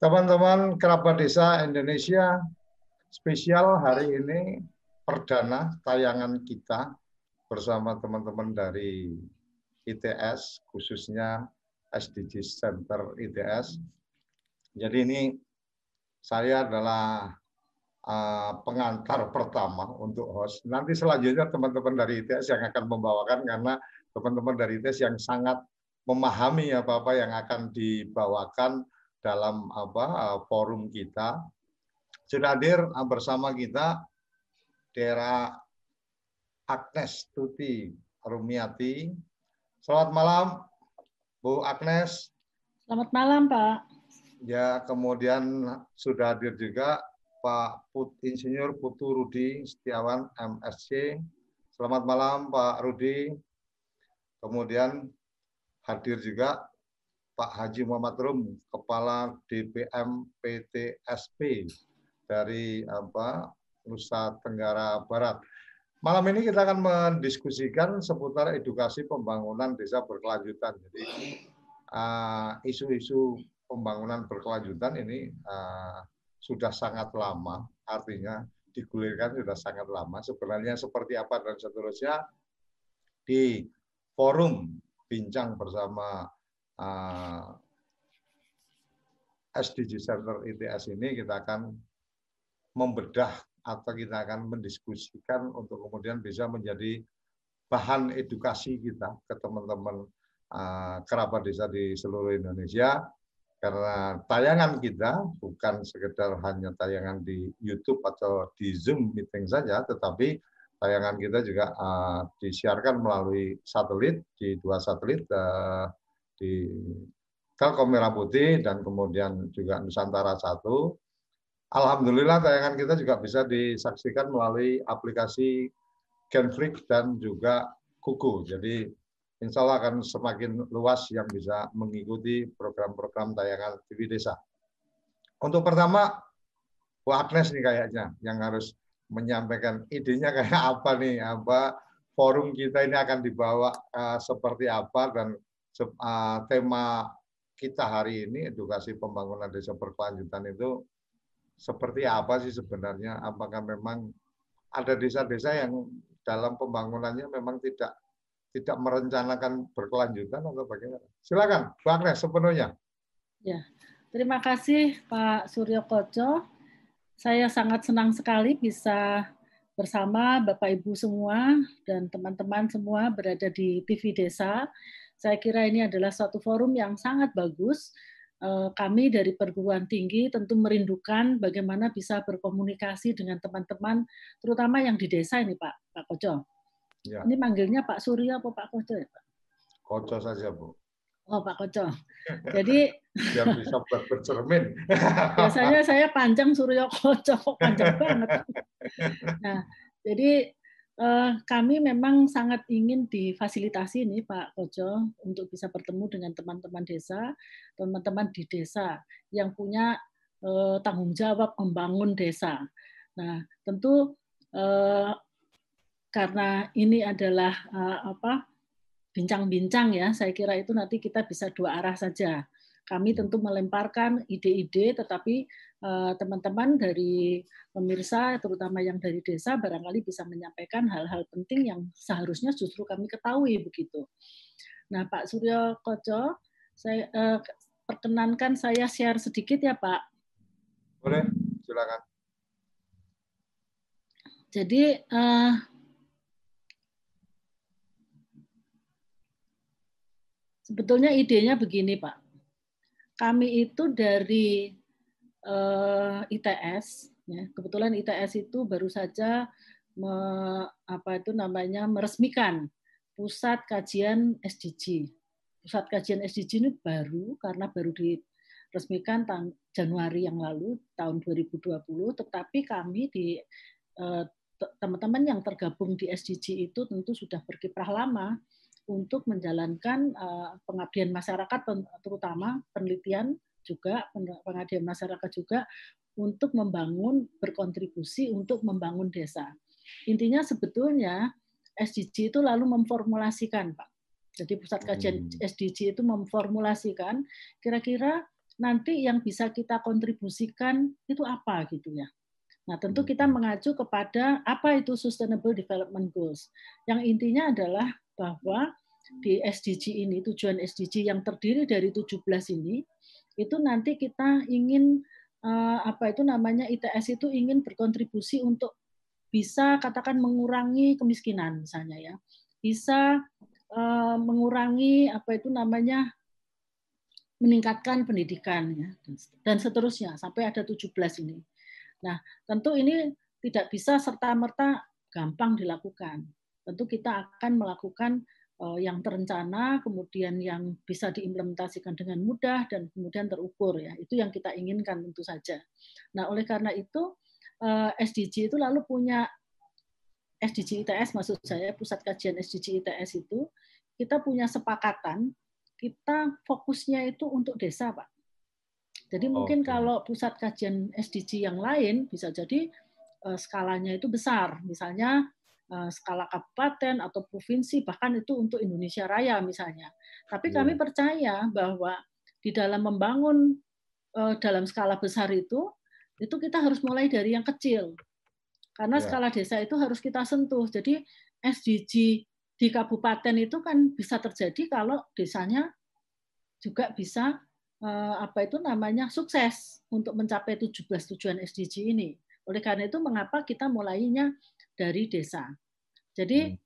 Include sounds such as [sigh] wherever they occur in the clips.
Teman-teman kerabat desa Indonesia, spesial hari ini perdana tayangan kita bersama teman-teman dari ITS, khususnya SDG Center ITS. Jadi ini saya adalah uh, pengantar pertama untuk host. Nanti selanjutnya teman-teman dari ITS yang akan membawakan karena teman-teman dari ITS yang sangat memahami apa-apa yang akan dibawakan dalam apa eh, forum kita. Sudah hadir eh, bersama kita Dera Agnes Tuti Rumiati. Selamat malam, Bu Agnes. Selamat malam, Pak. Ya, kemudian sudah hadir juga Pak Put Insinyur Putu Rudi Setiawan MSC. Selamat malam Pak Rudi. Kemudian hadir juga Pak Haji Muhammad Rum, Kepala DPM PTSP dari apa Nusa Tenggara Barat. Malam ini kita akan mendiskusikan seputar edukasi pembangunan desa berkelanjutan. Jadi uh, isu-isu uh, pembangunan berkelanjutan ini uh, sudah sangat lama, artinya digulirkan sudah sangat lama. Sebenarnya seperti apa dan seterusnya di forum bincang bersama uh, eh, SDG Center ITS ini kita akan membedah atau kita akan mendiskusikan untuk kemudian bisa menjadi bahan edukasi kita ke teman-teman uh, kerabat desa di seluruh Indonesia. Karena tayangan kita bukan sekedar hanya tayangan di YouTube atau di Zoom meeting saja, tetapi tayangan kita juga uh, disiarkan melalui satelit di dua satelit uh, di Telkom Merah Putih dan kemudian juga Nusantara satu. Alhamdulillah tayangan kita juga bisa disaksikan melalui aplikasi Genflix dan juga Kuku. Jadi insya Allah akan semakin luas yang bisa mengikuti program-program tayangan TV Desa. Untuk pertama, Bu Agnes nih kayaknya yang harus menyampaikan idenya kayak apa nih, apa forum kita ini akan dibawa uh, seperti apa dan tema kita hari ini edukasi pembangunan desa berkelanjutan itu seperti apa sih sebenarnya? Apakah memang ada desa-desa yang dalam pembangunannya memang tidak tidak merencanakan berkelanjutan atau bagaimana? Silakan, Bang Agnes sepenuhnya. Ya, terima kasih Pak Suryo Koco. Saya sangat senang sekali bisa bersama Bapak Ibu semua dan teman-teman semua berada di TV Desa saya kira ini adalah suatu forum yang sangat bagus. Eh, kami dari perguruan tinggi tentu merindukan bagaimana bisa berkomunikasi dengan teman-teman, terutama yang di desa ini, Pak, Pak Koco. Ya. Ini manggilnya Pak Surya apa Pak Koco ya, Pak? Koco saja, Bu. Oh, Pak Koco. [laughs] Jadi biar bisa bercermin. [laughs] Biasanya saya panjang Surya Koco, panjang banget. Nah, jadi kami memang sangat ingin difasilitasi nih Pak Kojo untuk bisa bertemu dengan teman-teman desa, teman-teman di desa yang punya uh, tanggung jawab membangun desa. Nah, tentu uh, karena ini adalah apa bincang-bincang ya, saya kira itu nanti kita bisa dua arah saja. Kami tentu melemparkan ide-ide, tetapi Eh, teman-teman dari pemirsa, terutama yang dari desa, barangkali bisa menyampaikan hal-hal penting yang seharusnya justru kami ketahui begitu. Nah, Pak Suryo Koco, saya eh, perkenankan saya share sedikit ya, Pak. Boleh, silakan. Jadi eh, sebetulnya idenya begini, Pak. Kami itu dari eh, ITS ya. Kebetulan ITS itu baru saja me, apa itu namanya meresmikan pusat kajian SDG pusat kajian SDG ini baru karena baru diresmikan tahun Januari yang lalu tahun 2020 tetapi kami di uh, teman-teman yang tergabung di SDG itu tentu sudah berkiprah lama untuk menjalankan uh, pengabdian masyarakat terutama penelitian juga pengabdian masyarakat juga untuk membangun berkontribusi untuk membangun desa. Intinya sebetulnya SDG itu lalu memformulasikan, Pak. Jadi pusat kajian hmm. SDG itu memformulasikan kira-kira nanti yang bisa kita kontribusikan itu apa gitu ya. Nah, tentu kita mengacu kepada apa itu Sustainable Development Goals. Yang intinya adalah bahwa di SDG ini, tujuan SDG yang terdiri dari 17 ini, itu nanti kita ingin eh, apa itu namanya ITS itu ingin berkontribusi untuk bisa katakan mengurangi kemiskinan misalnya ya. Bisa eh, mengurangi apa itu namanya meningkatkan pendidikan ya dan seterusnya sampai ada 17 ini. Nah, tentu ini tidak bisa serta-merta gampang dilakukan. Tentu kita akan melakukan yang terencana, kemudian yang bisa diimplementasikan dengan mudah dan kemudian terukur ya. Itu yang kita inginkan tentu saja. Nah, oleh karena itu eh, SDG itu lalu punya SDG ITS maksud saya pusat kajian SDG ITS itu kita punya sepakatan kita fokusnya itu untuk desa, Pak. Jadi mungkin okay. kalau pusat kajian SDG yang lain bisa jadi uh, skalanya itu besar, misalnya skala kabupaten atau provinsi bahkan itu untuk Indonesia Raya misalnya. Tapi yeah. kami percaya bahwa di dalam membangun uh, dalam skala besar itu itu kita harus mulai dari yang kecil. Karena yeah. skala desa itu harus kita sentuh. Jadi SDG di kabupaten itu kan bisa terjadi kalau desanya juga bisa eh, apa itu namanya sukses untuk mencapai 17 tujuan SDG ini. Oleh karena itu mengapa kita mulainya dari desa. Jadi hmm.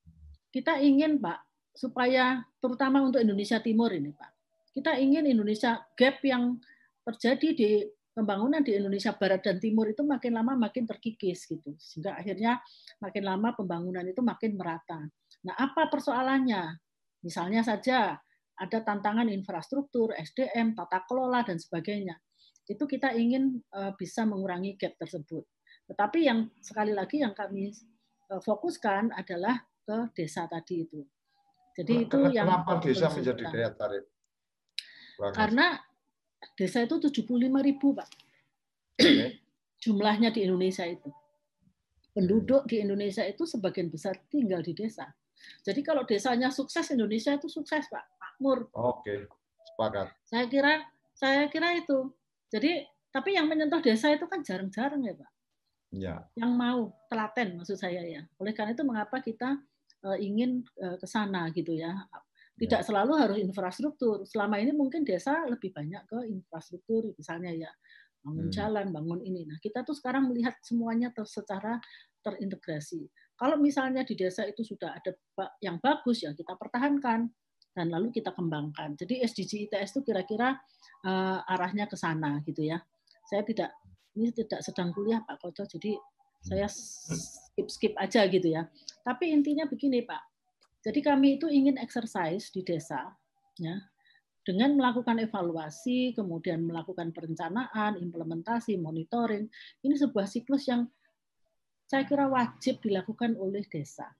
kita ingin Pak supaya terutama untuk Indonesia Timur ini Pak. Kita ingin Indonesia gap yang terjadi di pembangunan di Indonesia Barat dan Timur itu makin lama makin terkikis gitu. Sehingga akhirnya makin lama pembangunan itu makin merata. Nah, apa persoalannya? Misalnya saja ada tantangan infrastruktur, SDM, tata kelola dan sebagainya. Itu kita ingin eh, bisa mengurangi gap tersebut. Tetapi yang sekali lagi yang kami fokuskan adalah ke desa tadi itu. Jadi itu yang kenapa desa menjadi daya tarik? Karena desa itu 75 ribu, Pak. [clears throat] Jumlahnya di Indonesia itu. Penduduk di Indonesia itu sebagian besar tinggal di desa. Jadi kalau desanya sukses, Indonesia itu sukses, Pak. Makmur. Oke, sepakat. Saya kira saya kira itu. Jadi tapi yang menyentuh desa itu kan jarang-jarang ya, Pak. Ya. Yang mau telaten maksud saya ya. Oleh karena itu mengapa kita eh, ingin eh, ke sana gitu ya. Tidak ya. selalu harus infrastruktur. Selama ini mungkin desa lebih banyak ke infrastruktur misalnya ya bangun hmm. jalan, bangun ini. Nah, kita tuh sekarang melihat semuanya ter secara terintegrasi. Kalau misalnya di desa itu sudah ada yang bagus ya kita pertahankan dan lalu kita kembangkan. Jadi SDG ITS itu kira-kira uh, arahnya ke sana gitu ya. Saya tidak ini tidak sedang kuliah Pak Koco, jadi saya skip skip aja gitu ya. Tapi intinya begini Pak. Jadi kami itu ingin exercise di desa ya dengan melakukan evaluasi, kemudian melakukan perencanaan, implementasi, monitoring. Ini sebuah siklus yang saya kira wajib dilakukan oleh desa.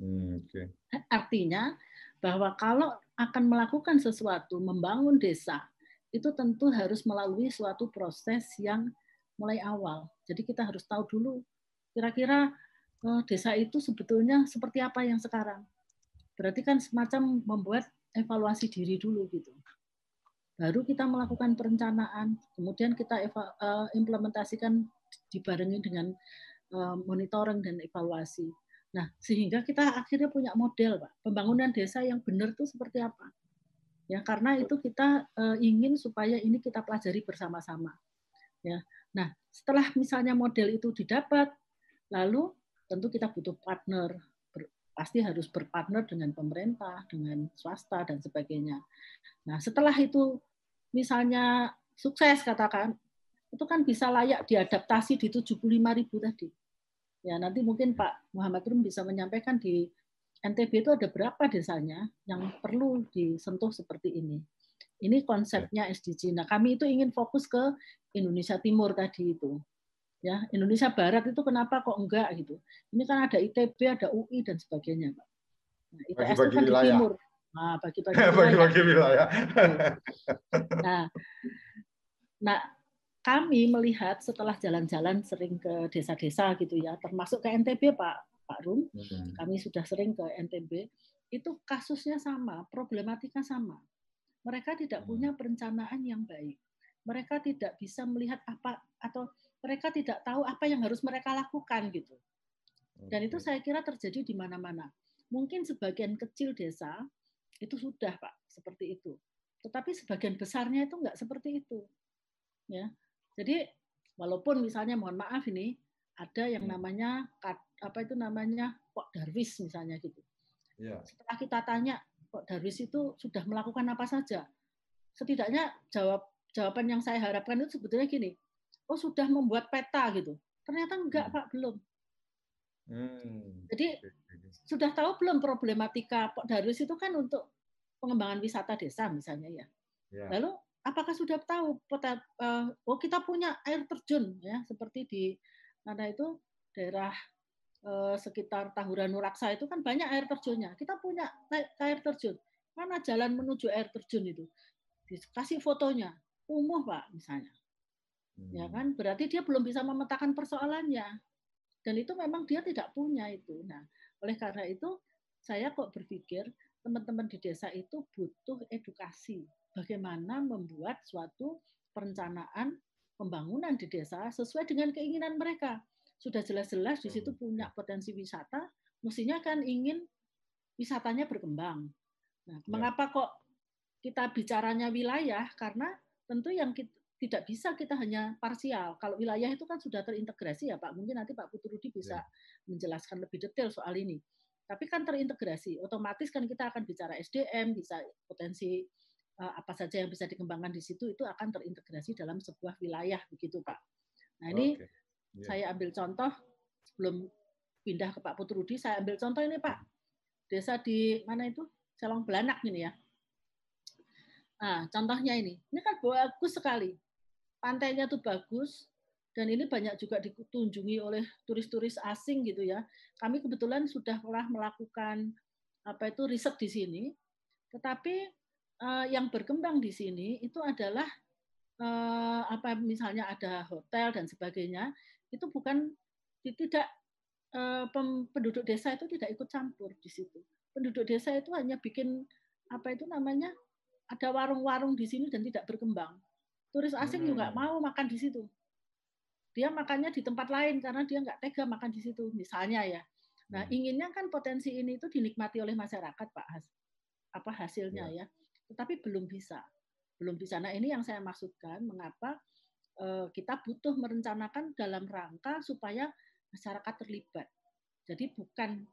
Hmm, okay. Artinya bahwa kalau akan melakukan sesuatu, membangun desa, itu tentu harus melalui suatu proses yang mulai awal. Jadi kita harus tahu dulu kira-kira eh, desa itu sebetulnya seperti apa yang sekarang. Berarti kan semacam membuat evaluasi diri dulu gitu. Baru kita melakukan perencanaan, kemudian kita eh, implementasikan dibarengi dengan Eh, monitoring dan evaluasi. Nah, sehingga kita akhirnya punya model, Pak. Pembangunan desa yang benar itu seperti apa? Ya, karena itu kita ingin supaya ini kita pelajari bersama-sama. Ya. Nah, setelah misalnya model itu didapat, lalu tentu kita butuh partner. Pasti harus berpartner dengan pemerintah, dengan swasta dan sebagainya. Nah, setelah itu misalnya sukses katakan, itu kan bisa layak diadaptasi di 75 ribu tadi. Ya, nanti mungkin Pak Muhammad Rum bisa menyampaikan di NTB itu ada berapa desanya yang perlu disentuh seperti ini. Ini konsepnya SDG. Nah, kami itu ingin fokus ke Indonesia Timur tadi itu. Ya, Indonesia Barat itu kenapa kok enggak gitu. Ini kan ada ITB, ada UI dan sebagainya, Pak. Nah, ITS bagi -bagi itu kan wilayah. di timur. Nah, bagi-bagi [laughs] wilayah. bagi wilayah. [laughs] nah, nah, kami melihat setelah jalan-jalan sering ke desa-desa gitu ya, termasuk ke NTB Pak Pak Rum, hmm. kami sudah sering ke NTB, itu kasusnya sama, problematika sama. Mereka tidak hmm. punya perencanaan yang baik. mereka tidak bisa melihat apa atau mereka tidak tahu apa yang harus mereka lakukan gitu. Dan itu saya kira terjadi di mana-mana. Mungkin sebagian kecil desa itu sudah Pak seperti itu. Tetapi sebagian besarnya itu enggak seperti itu. Ya. Jadi walaupun misalnya mohon maaf ini ada yang hmm. namanya apa itu namanya Pak Darwis misalnya gitu. Ya. Setelah kita tanya Pak Darwis itu sudah melakukan apa saja, setidaknya jawab jawaban yang saya harapkan itu sebetulnya gini, oh sudah membuat peta gitu. Ternyata enggak hmm. Pak belum. Hmm. Jadi sudah tahu belum problematika Pak Darwis itu kan untuk pengembangan wisata desa misalnya ya. ya. Lalu apakah sudah tahu peta, uh, oh kita punya air terjun ya seperti di mana itu daerah uh, sekitar Tahura Nuraksa itu kan banyak air terjunnya. Kita punya air terjun. Mana jalan menuju air terjun itu? Dikasih fotonya, umuh Pak misalnya. Ya hmm. kan? Berarti dia belum bisa memetakan persoalannya. Dan itu memang dia tidak punya itu. Nah, oleh karena itu saya kok berpikir teman-teman di desa itu butuh edukasi bagaimana membuat suatu perencanaan pembangunan di desa sesuai dengan keinginan mereka. Sudah jelas-jelas di situ punya potensi wisata, mestinya kan ingin wisatanya berkembang. Nah, ya. mengapa kok kita bicaranya wilayah? Karena tentu yang kita, tidak bisa kita hanya parsial. Kalau wilayah itu kan sudah terintegrasi ya Pak. Mungkin nanti Pak Putrudi bisa ya. menjelaskan lebih detail soal ini. Tapi kan terintegrasi, otomatis kan kita akan bicara SDM, bisa potensi eh, apa saja yang bisa dikembangkan di situ itu akan terintegrasi dalam sebuah wilayah begitu Pak. Nah ini okay. Yeah. saya ambil contoh sebelum pindah ke Pak Putrudi, saya ambil contoh ini Pak. Desa di mana itu? Selong Belanak ini ya. Nah, contohnya ini. Ini kan bagus sekali. Pantainya tuh bagus, dan ini banyak juga dikunjungi oleh turis-turis asing gitu ya. Kami kebetulan sudah pernah melakukan apa itu riset di sini, tetapi uh, yang berkembang di sini itu adalah uh, apa misalnya ada hotel dan sebagainya itu bukan tidak uh, penduduk desa itu tidak ikut campur di situ. Penduduk desa itu hanya bikin apa itu namanya ada warung-warung di sini dan tidak berkembang. Turis asing hmm. juga mau makan di situ dia makannya di tempat lain karena dia nggak tega makan di situ misalnya ya nah hmm. inginnya kan potensi ini itu dinikmati oleh masyarakat pak apa hasilnya ya. ya tetapi belum bisa belum bisa nah ini yang saya maksudkan mengapa eh, kita butuh merencanakan dalam rangka supaya masyarakat terlibat jadi bukan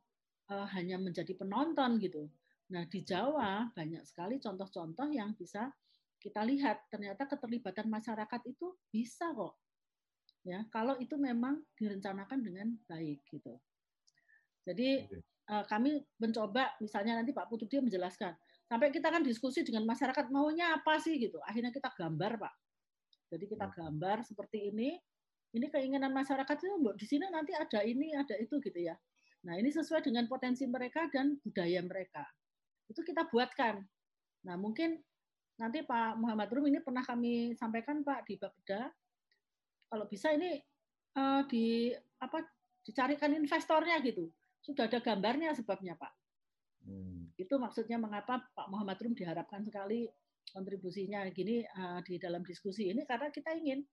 eh, hanya menjadi penonton gitu nah di Jawa banyak sekali contoh-contoh yang bisa kita lihat ternyata keterlibatan masyarakat itu bisa kok ya kalau itu memang direncanakan dengan baik gitu. Jadi uh, kami mencoba misalnya nanti Pak Putu dia menjelaskan sampai kita kan diskusi dengan masyarakat maunya apa sih gitu. Akhirnya kita gambar Pak. Jadi kita hmm. gambar seperti ini. Ini keinginan masyarakat itu di sini nanti ada ini ada itu gitu ya. Nah ini sesuai dengan potensi mereka dan budaya mereka. Itu kita buatkan. Nah mungkin nanti Pak Muhammad Rum ini pernah kami sampaikan Pak di Bapeda kalau bisa ini uh, di apa dicarikan investornya gitu. Sudah ada gambarnya sebabnya, Pak. Hmm. Itu maksudnya mengapa Pak Muhammad Rum diharapkan sekali kontribusinya gini uh, di dalam diskusi ini karena kita ingin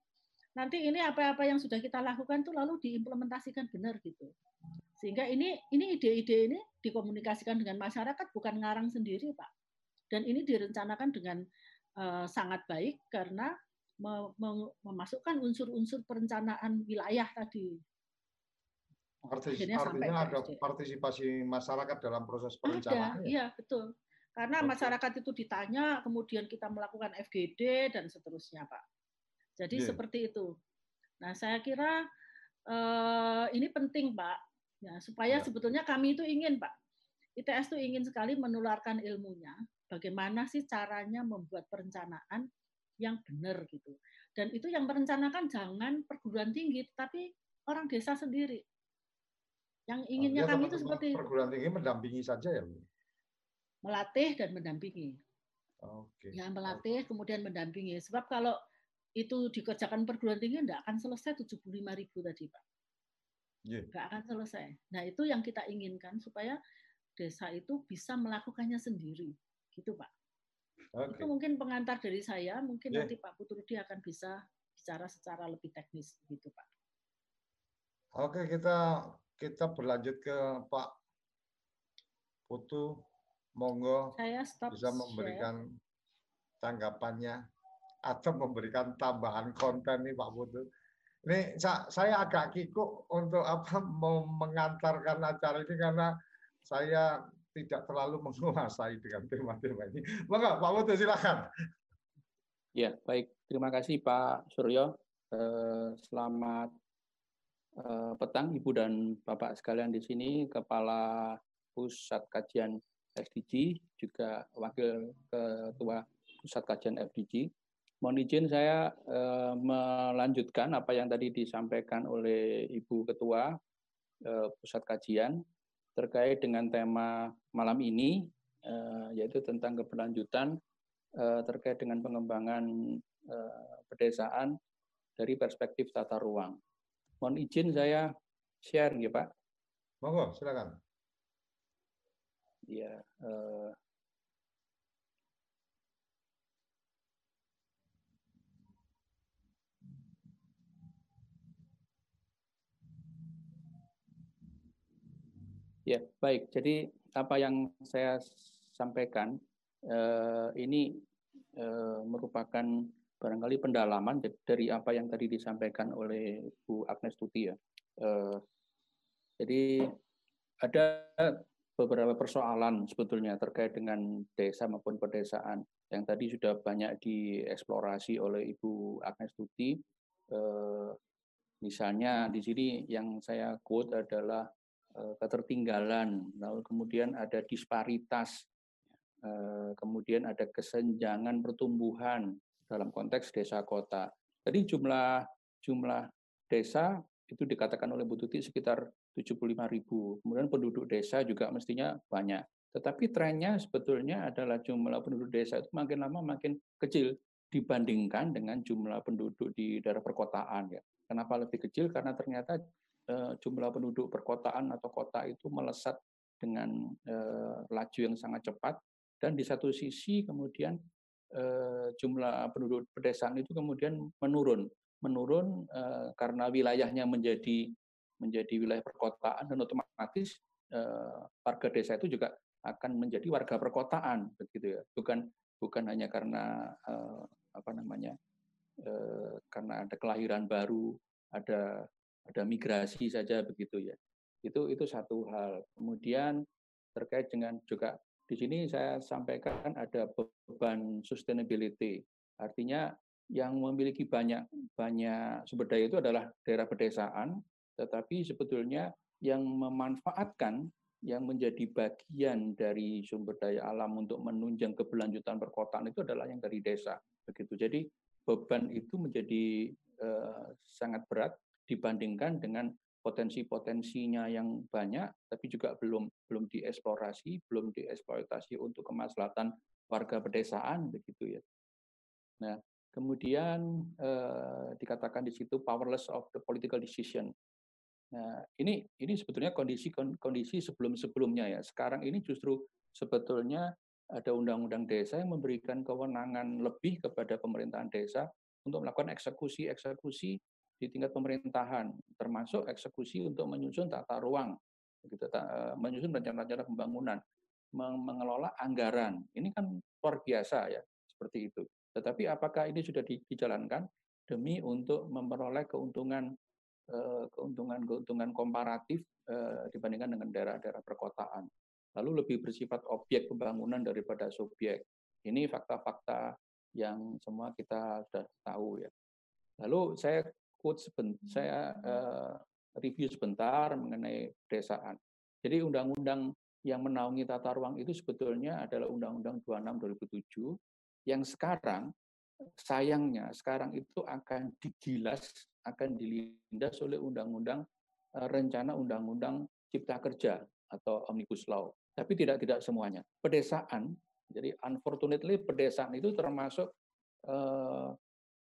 nanti ini apa-apa yang sudah kita lakukan tuh lalu diimplementasikan benar gitu. Sehingga ini ini ide-ide ini dikomunikasikan dengan masyarakat bukan ngarang sendiri, Pak. Dan ini direncanakan dengan uh, sangat baik karena memasukkan unsur-unsur perencanaan wilayah tadi. Artinya, artinya ada partisipasi masyarakat dalam proses perencanaan. iya betul. Karena Oke. masyarakat itu ditanya, kemudian kita melakukan FGD dan seterusnya, Pak. Jadi yeah. seperti itu. Nah, saya kira eh, ini penting, Pak, ya, supaya yeah. sebetulnya kami itu ingin, Pak, ITS itu ingin sekali menularkan ilmunya. Bagaimana sih caranya membuat perencanaan yang benar gitu. Dan itu yang merencanakan jangan perguruan tinggi, tapi orang desa sendiri. Yang inginnya Artinya kami itu seperti perguruan tinggi mendampingi saja ya, melatih dan mendampingi. Oke. Ya, melatih kemudian mendampingi. Sebab kalau itu dikerjakan perguruan tinggi tidak akan selesai 75 ribu tadi Pak. Yeah. Nggak akan selesai. Nah itu yang kita inginkan supaya desa itu bisa melakukannya sendiri, gitu Pak. Okay. Itu mungkin pengantar dari saya. Mungkin yeah. nanti Pak Putrudi akan bisa bicara secara lebih teknis, gitu Pak. Oke, kita kita berlanjut ke Pak Putu. Monggo saya stop bisa memberikan share. tanggapannya atau memberikan tambahan konten nih Pak Putu. Ini saya agak kikuk untuk apa mau mengantarkan acara ini karena saya tidak terlalu menguasai dengan tema-tema ini. Maka Pak Putu silakan. Ya, baik. Terima kasih Pak Suryo. Eh, selamat eh, petang Ibu dan Bapak sekalian di sini, Kepala Pusat Kajian FDG, juga Wakil Ketua Pusat Kajian FDG. Mohon izin saya eh, melanjutkan apa yang tadi disampaikan oleh Ibu Ketua eh, Pusat Kajian terkait dengan tema malam ini, eh, yaitu tentang keberlanjutan terkait dengan pengembangan pedesaan dari perspektif tata ruang. Mohon izin saya share, ya Pak. Monggo, silakan. Ya, eh, Ya, baik. Jadi apa yang saya sampaikan eh, ini eh, merupakan barangkali pendalaman dari apa yang tadi disampaikan oleh Bu Agnes Tuti ya. Jadi ada beberapa persoalan sebetulnya terkait dengan desa maupun pedesaan yang tadi sudah banyak dieksplorasi oleh Ibu Agnes Tuti. Eh, misalnya di sini yang saya quote adalah Eh, ketertinggalan, lalu kemudian ada disparitas, eh, kemudian ada kesenjangan pertumbuhan dalam konteks desa kota. Jadi jumlah jumlah desa itu dikatakan oleh Bu Tuti sekitar 75 ribu. Kemudian penduduk desa juga mestinya banyak. Tetapi trennya sebetulnya adalah jumlah penduduk desa itu makin lama makin kecil dibandingkan dengan jumlah penduduk di daerah perkotaan ya. Kenapa lebih kecil? Karena ternyata Eh, jumlah penduduk perkotaan atau kota itu melesat dengan eh, laju yang sangat cepat dan di satu sisi kemudian eh, jumlah penduduk pedesaan itu kemudian menurun menurun karena wilayahnya menjadi menjadi wilayah perkotaan dan otomatis warga desa itu juga akan menjadi warga perkotaan begitu ya bukan bukan hanya karena apa namanya karena ada kelahiran baru ada ada migrasi saja begitu ya. Itu itu satu hal. Kemudian terkait dengan juga di sini saya sampaikan ada beban sustainability. Artinya yang memiliki banyak banyak sumber daya itu adalah daerah pedesaan, tetapi sebetulnya yang memanfaatkan yang menjadi bagian dari sumber daya alam untuk menunjang keberlanjutan perkotaan itu adalah yang dari desa begitu. Jadi beban itu menjadi eh, sangat berat dibandingkan dengan potensi-potensinya yang banyak, tapi juga belum belum dieksplorasi, belum dieksploitasi untuk kemaslahatan warga pedesaan begitu ya. Nah, kemudian eh, dikatakan di situ powerless of the political decision. Nah, ini ini sebetulnya kondisi kondisi sebelum-sebelumnya ya. Sekarang ini justru sebetulnya ada undang-undang desa yang memberikan kewenangan lebih kepada pemerintahan desa untuk melakukan eksekusi-eksekusi di tingkat pemerintahan, termasuk eksekusi untuk menyusun tata ruang, gitu, eh, menyusun rencana-rencana pembangunan, mengelola anggaran. Ini kan luar biasa ya, seperti itu. Tetapi apakah ini sudah dijalankan demi untuk memperoleh keuntungan keuntungan-keuntungan komparatif eh, dibandingkan dengan daerah-daerah perkotaan. Lalu lebih bersifat objek pembangunan daripada subjek. Ini fakta-fakta yang semua kita sudah tahu ya. Lalu saya quote sebentar, saya uh, review sebentar mengenai pedesaan. Jadi undang-undang yang menaungi tata ruang itu sebetulnya adalah Undang-Undang 26 2007 yang sekarang sayangnya sekarang itu akan digilas, akan dilindas oleh Undang-Undang uh, Rencana Undang-Undang Cipta Kerja atau Omnibus Law. Tapi tidak tidak semuanya. Pedesaan, jadi unfortunately pedesaan itu termasuk uh,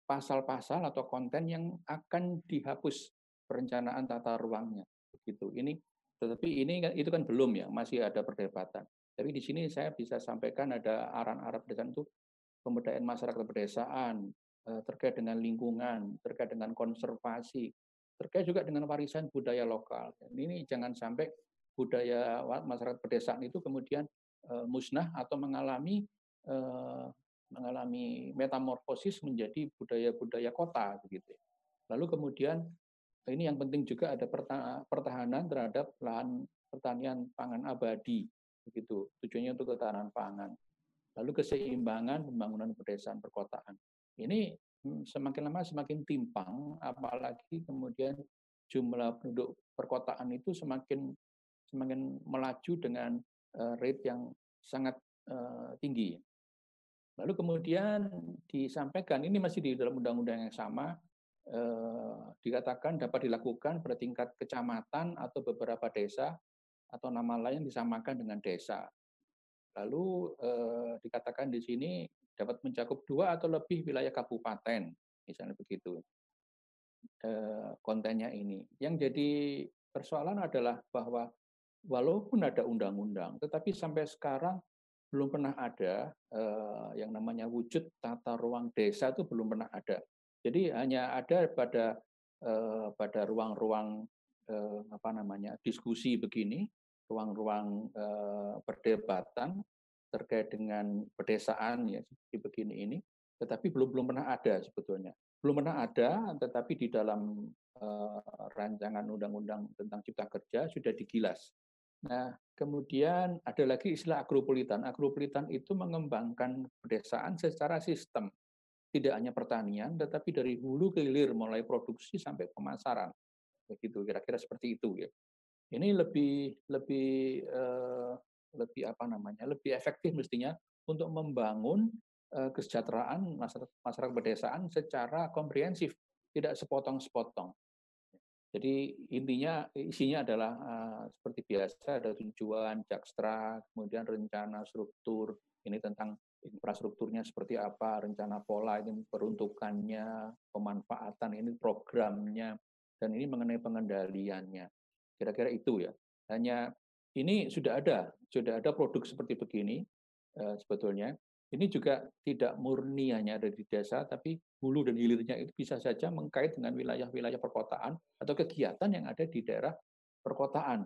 pasal-pasal atau konten yang akan dihapus perencanaan tata ruangnya begitu ini tetapi ini kan, itu kan belum ya masih ada perdebatan tapi di sini saya bisa sampaikan ada aran arah pedesaan itu pemberdayaan masyarakat pedesaan, eh, terkait dengan lingkungan, terkait dengan konservasi, terkait juga dengan warisan budaya lokal. Ini jangan sampai budaya masyarakat pedesaan itu kemudian eh, musnah atau mengalami mengalami metamorfosis menjadi budaya-budaya kota begitu. Lalu kemudian ini yang penting juga ada pertahanan terhadap lahan pertanian pangan abadi begitu. Tujuannya untuk ketahanan pangan. Lalu keseimbangan pembangunan pedesaan perkotaan. Ini hmm, semakin lama semakin timpang, apalagi kemudian jumlah penduduk perkotaan itu semakin semakin melaju dengan eh, rate yang sangat eh, tinggi. Lalu kemudian disampaikan ini masih di dalam undang-undang yang sama eh, dikatakan dapat dilakukan pada tingkat kecamatan atau beberapa desa atau nama lain disamakan dengan desa. Lalu dikatakan di sini dapat mencakup dua atau lebih wilayah kabupaten, misalnya begitu eh, kontennya ini. Yang jadi persoalan adalah bahwa walaupun ada undang-undang, tetapi sampai sekarang belum pernah ada eh, yang namanya wujud tata ruang desa itu belum pernah ada. Jadi hanya ada pada eh, pada ruang-ruang apa namanya diskusi begini, ruang-ruang perdebatan terkait dengan pedesaan ya seperti begini ini, tetapi belum belum pernah ada sebetulnya. Belum pernah ada, tetapi di dalam eh, rancangan undang-undang tentang cipta kerja sudah digilas. Nah, kemudian ada lagi istilah agropolitan. Agropolitan itu mengembangkan pedesaan secara sistem tidak hanya pertanian, tetapi dari hulu ke hilir, mulai produksi sampai pemasaran. Begitu, kira-kira seperti itu ya. Ini lebih lebih eh, lebih apa namanya, lebih efektif mestinya untuk membangun eh, kesejahteraan masyarakat, masyarakat pedesaan secara komprehensif, tidak sepotong-sepotong. Jadi intinya isinya adalah uh, seperti biasa ada tujuan, jakstra, kemudian rencana struktur, ini tentang infrastrukturnya seperti apa, rencana pola ini peruntukannya, pemanfaatan ini programnya, dan ini mengenai pengendaliannya. Kira-kira itu ya. Hanya ini sudah ada, sudah ada produk seperti begini uh, sebetulnya. Ini juga tidak murni hanya ada di desa, tapi hulu dan hilirnya itu bisa saja mengkait dengan wilayah-wilayah perkotaan atau kegiatan yang ada di daerah perkotaan.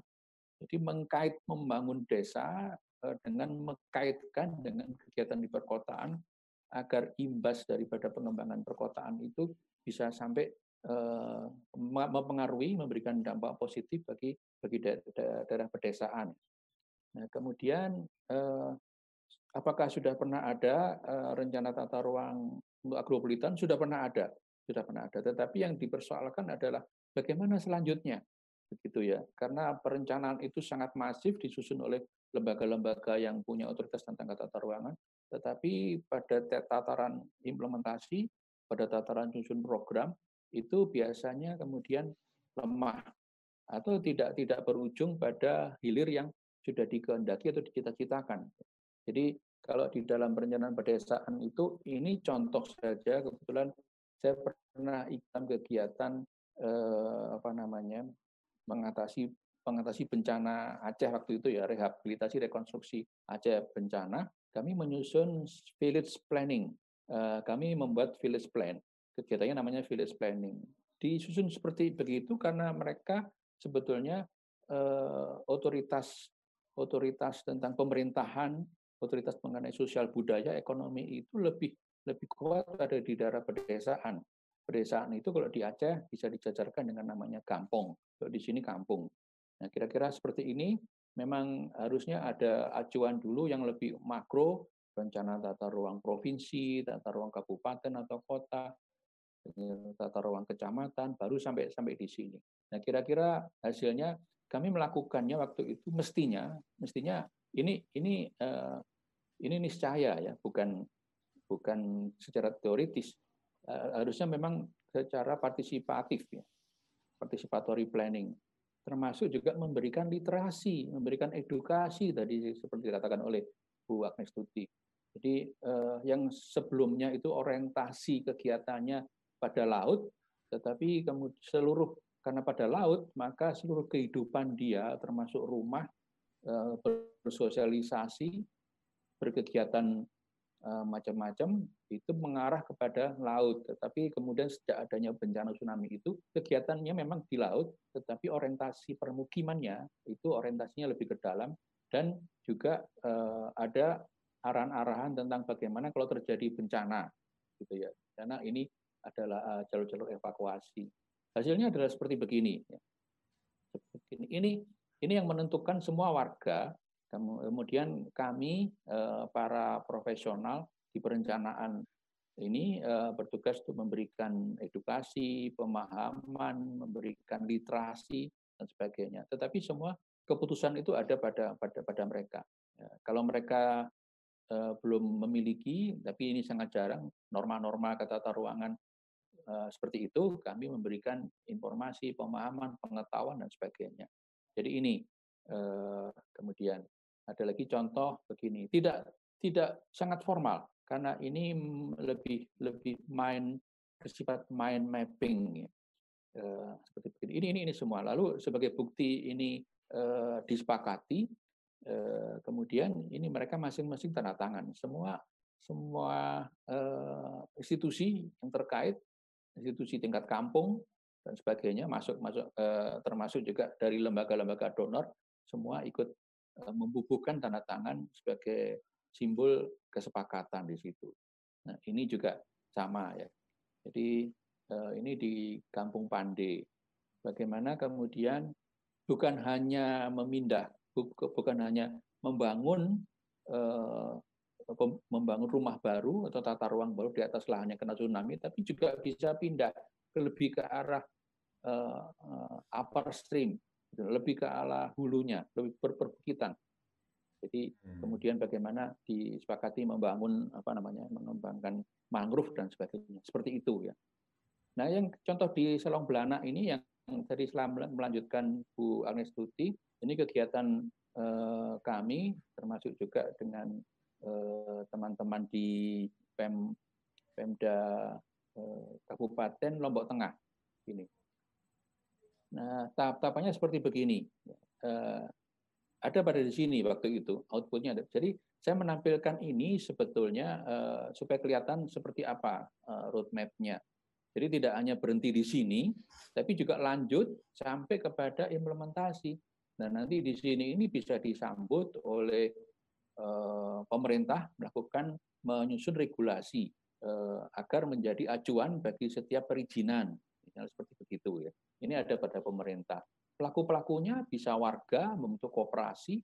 Jadi mengkait membangun desa Eh, dengan mengkaitkan dengan kegiatan di perkotaan agar imbas daripada pengembangan perkotaan itu bisa sampai uh, mempengaruhi memberikan dampak positif bagi bagi daerah pedesaan. Nah, kemudian uh, apakah sudah pernah ada uh, rencana tata ruang untuk agropolitan? Sudah pernah ada, sudah pernah ada. Tetapi yang dipersoalkan adalah bagaimana selanjutnya, begitu ya? Karena perencanaan itu sangat masif disusun oleh lembaga-lembaga yang punya otoritas tentang tata ruangan, tetapi pada tataran implementasi, pada tataran susun program, itu biasanya kemudian lemah atau tidak tidak berujung pada hilir yang sudah dikehendaki atau dicita-citakan. Jadi kalau di dalam perencanaan pedesaan itu ini contoh saja kebetulan saya pernah ikut kegiatan eh, apa namanya mengatasi pengatasi bencana Aceh waktu itu ya, rehabilitasi rekonstruksi Aceh bencana, kami menyusun village planning. Eh, kami membuat village plan. Kegiatannya namanya village planning. Disusun seperti begitu karena mereka sebetulnya eh, otoritas otoritas tentang pemerintahan, otoritas mengenai sosial budaya, ekonomi itu lebih lebih kuat ada di daerah pedesaan. Pedesaan itu kalau di Aceh bisa dijajarkan dengan namanya kampung. Kalau di sini kampung. Nah, kira-kira seperti ini memang harusnya ada acuan dulu yang lebih makro, rencana tata ruang provinsi, tata ruang kabupaten atau kota, tata ruang kecamatan, baru sampai sampai di sini. Nah, kira-kira hasilnya kami melakukannya waktu itu mestinya mestinya ini ini uh, ini niscaya ya, bukan bukan secara teoritis. Uh, harusnya memang secara partisipatif ya. Participatory planning termasuk juga memberikan literasi, memberikan edukasi tadi seperti dikatakan oleh Bu Agnes Tuti. Jadi eh, yang sebelumnya itu orientasi kegiatannya pada laut, tetapi seluruh karena pada laut maka seluruh kehidupan dia termasuk rumah eh, bersosialisasi, berkegiatan Eh, macam-macam itu mengarah kepada laut. Tetapi kemudian sejak adanya bencana tsunami itu kegiatannya memang di laut, tetapi orientasi permukimannya itu orientasinya lebih ke dalam dan juga uh, ada arahan-arahan tentang bagaimana kalau terjadi bencana gitu ya. Karena ini adalah uh, jalur-jalur evakuasi. Hasilnya adalah seperti begini. Ya. Ini. Ini yang menentukan semua warga Kemudian kami eh, para profesional di perencanaan ini eh, bertugas untuk memberikan edukasi, pemahaman, memberikan literasi dan sebagainya. Tetapi semua keputusan itu ada pada pada pada mereka. Ya, kalau mereka eh, belum memiliki, tapi ini sangat jarang norma-norma kata tata ruangan seperti itu, kami memberikan informasi, pemahaman, pengetahuan dan sebagainya. Jadi ini kemudian ada lagi contoh begini, tidak tidak sangat formal karena ini lebih lebih main bersifat mind mapping ya. Uh, seperti begini. Ini ini ini semua. Lalu sebagai bukti ini disepakati, kemudian ini mereka masing-masing tanda tangan. Semua semua uh, institusi yang terkait, institusi tingkat kampung dan sebagainya masuk masuk uh, termasuk juga dari lembaga-lembaga donor semua ikut Eh, membubuhkan tanda tangan sebagai simbol kesepakatan di situ. Nah, ini juga sama ya. Jadi eh, ini di Kampung Pande. Bagaimana kemudian bukan hanya memindah, bukan hanya membangun eh, membangun rumah baru atau tata ruang baru di atas lahannya kena tsunami, tapi juga bisa pindah ke lebih ke arah upper stream Gitu. lebih ke arah hulunya, lebih berperbukitan. Jadi hmm. kemudian bagaimana disepakati membangun apa namanya mengembangkan mangrove dan sebagainya seperti itu ya. Nah yang contoh di Selong Belana ini yang tadi melanjutkan Bu Agnes Tuti ini kegiatan eh, kami termasuk juga dengan teman-teman eh, di Pem Pemda eh, Kabupaten Lombok Tengah ini Nah, tahap-tahapannya seperti begini. Uh, ada pada di sini waktu itu outputnya. Ada. Jadi saya menampilkan ini sebetulnya supaya kelihatan seperti apa uh, roadmap-nya. Jadi tidak hanya berhenti di sini, tapi juga lanjut sampai kepada implementasi. Nah nanti di sini ini bisa disambut oleh pemerintah melakukan menyusun regulasi uh, agar menjadi acuan bagi setiap perizinan, seperti begitu ya. Ini ada pada pemerintah. Pelaku-pelakunya bisa warga membentuk kooperasi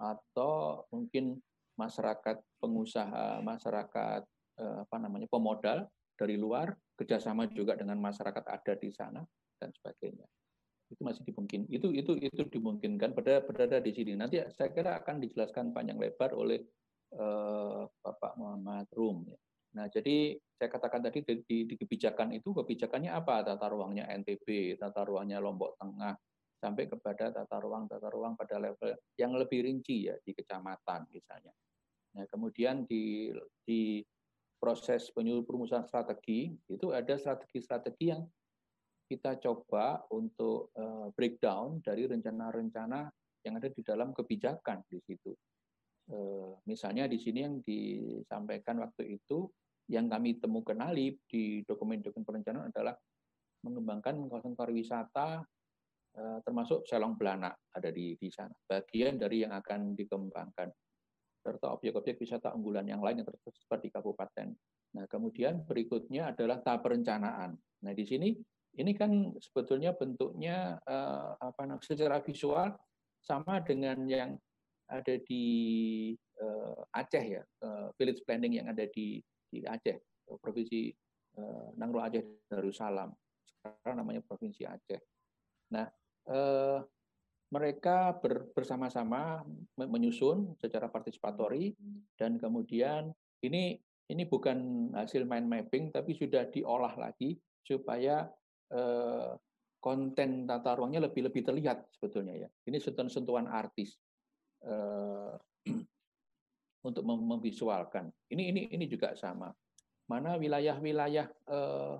atau mungkin masyarakat pengusaha, masyarakat eh, apa namanya pemodal dari luar, kerjasama juga dengan masyarakat ada di sana dan sebagainya. Itu masih dimungkin. Itu itu itu dimungkinkan pada berada di sini. Nanti saya kira akan dijelaskan panjang lebar oleh eh, Bapak Muhammad Rum. Ya. Nah, jadi saya katakan tadi di, di, di kebijakan itu kebijakannya apa? Tata ruangnya NTB, tata ruangnya Lombok Tengah, sampai kepada tata ruang tata ruang pada level yang lebih rinci ya di kecamatan misalnya. Nah, kemudian di di proses perumusan strategi itu ada strategi-strategi yang kita coba untuk uh, breakdown dari rencana-rencana yang ada di dalam kebijakan di situ. Uh, misalnya di sini yang disampaikan waktu itu yang kami temukan kenali di dokumen-dokumen perencanaan adalah mengembangkan kawasan pariwisata eh, termasuk Selong Belana ada di, di sana. Bagian dari yang akan dikembangkan serta objek-objek wisata unggulan yang lain yang tersebar di kabupaten. Nah, kemudian berikutnya adalah tahap perencanaan. Nah, di sini ini kan sebetulnya bentuknya eh, apa namanya secara visual sama dengan yang ada di eh, Aceh ya, eh, village planning yang ada di di Aceh, provinsi eh, Nangro Aceh Darussalam. Sekarang namanya provinsi Aceh. Nah, mereka ber, bersama-sama menyusun secara partisipatori dan kemudian ini ini bukan hasil mind mapping tapi sudah diolah lagi supaya eh, konten tata ruangnya lebih lebih terlihat sebetulnya ya. Ini sentuhan-sentuhan artis. Eh, [clears throat] untuk memvisualkan. Ini ini ini juga sama. Mana wilayah-wilayah eh,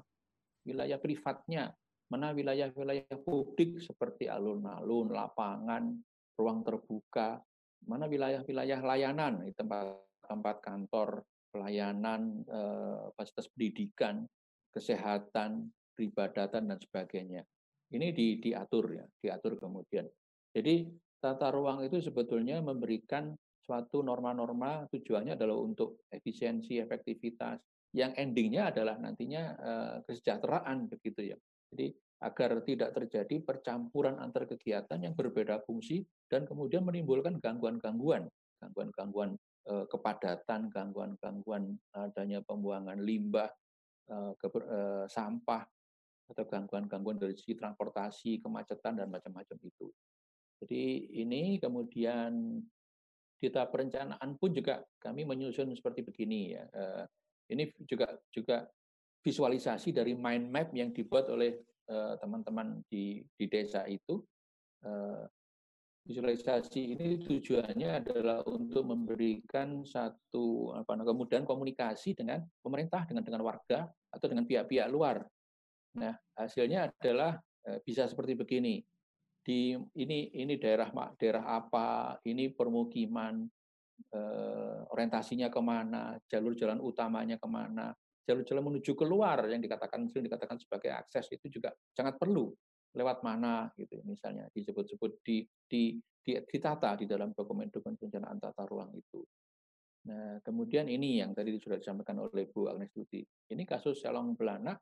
wilayah privatnya, mana wilayah-wilayah publik seperti alun-alun, lapangan, ruang terbuka, mana wilayah-wilayah layanan, tempat tempat kantor pelayanan, fasilitas pendidikan, kesehatan, peribadatan dan sebagainya. Ini di, diatur ya, diatur kemudian. Jadi tata ruang itu sebetulnya memberikan suatu norma-norma tujuannya adalah untuk efisiensi, efektivitas, yang endingnya adalah nantinya uh, kesejahteraan begitu ya. Jadi agar tidak terjadi percampuran antar kegiatan yang berbeda fungsi dan kemudian menimbulkan gangguan-gangguan, gangguan-gangguan uh, kepadatan, gangguan-gangguan adanya pembuangan limbah, uh, sampah atau gangguan-gangguan dari segi transportasi, kemacetan dan macam-macam itu. Jadi ini kemudian di tahap perencanaan pun juga kami menyusun seperti begini ya ini juga juga visualisasi dari mind map yang dibuat oleh eh, teman-teman di di desa itu. Uh, visualisasi ini tujuannya adalah untuk memberikan satu apa kemudian komunikasi dengan pemerintah dengan dengan warga atau dengan pihak-pihak luar. Nah, hasilnya adalah uh, bisa seperti begini. Di ini ini daerah daerah apa, ini permukiman, eh, orientasinya ke mana, jalur jalan utamanya ke mana, jalur jalan menuju keluar yang dikatakan sering dikatakan sebagai akses itu juga sangat perlu lewat mana gitu misalnya disebut-sebut di, di, di ditata di dalam dokumen-dokumen perencanaan tata ruang itu. Nah, kemudian ini yang tadi sudah disampaikan oleh Bu Agnes Tuti. Ini kasus Selong Belana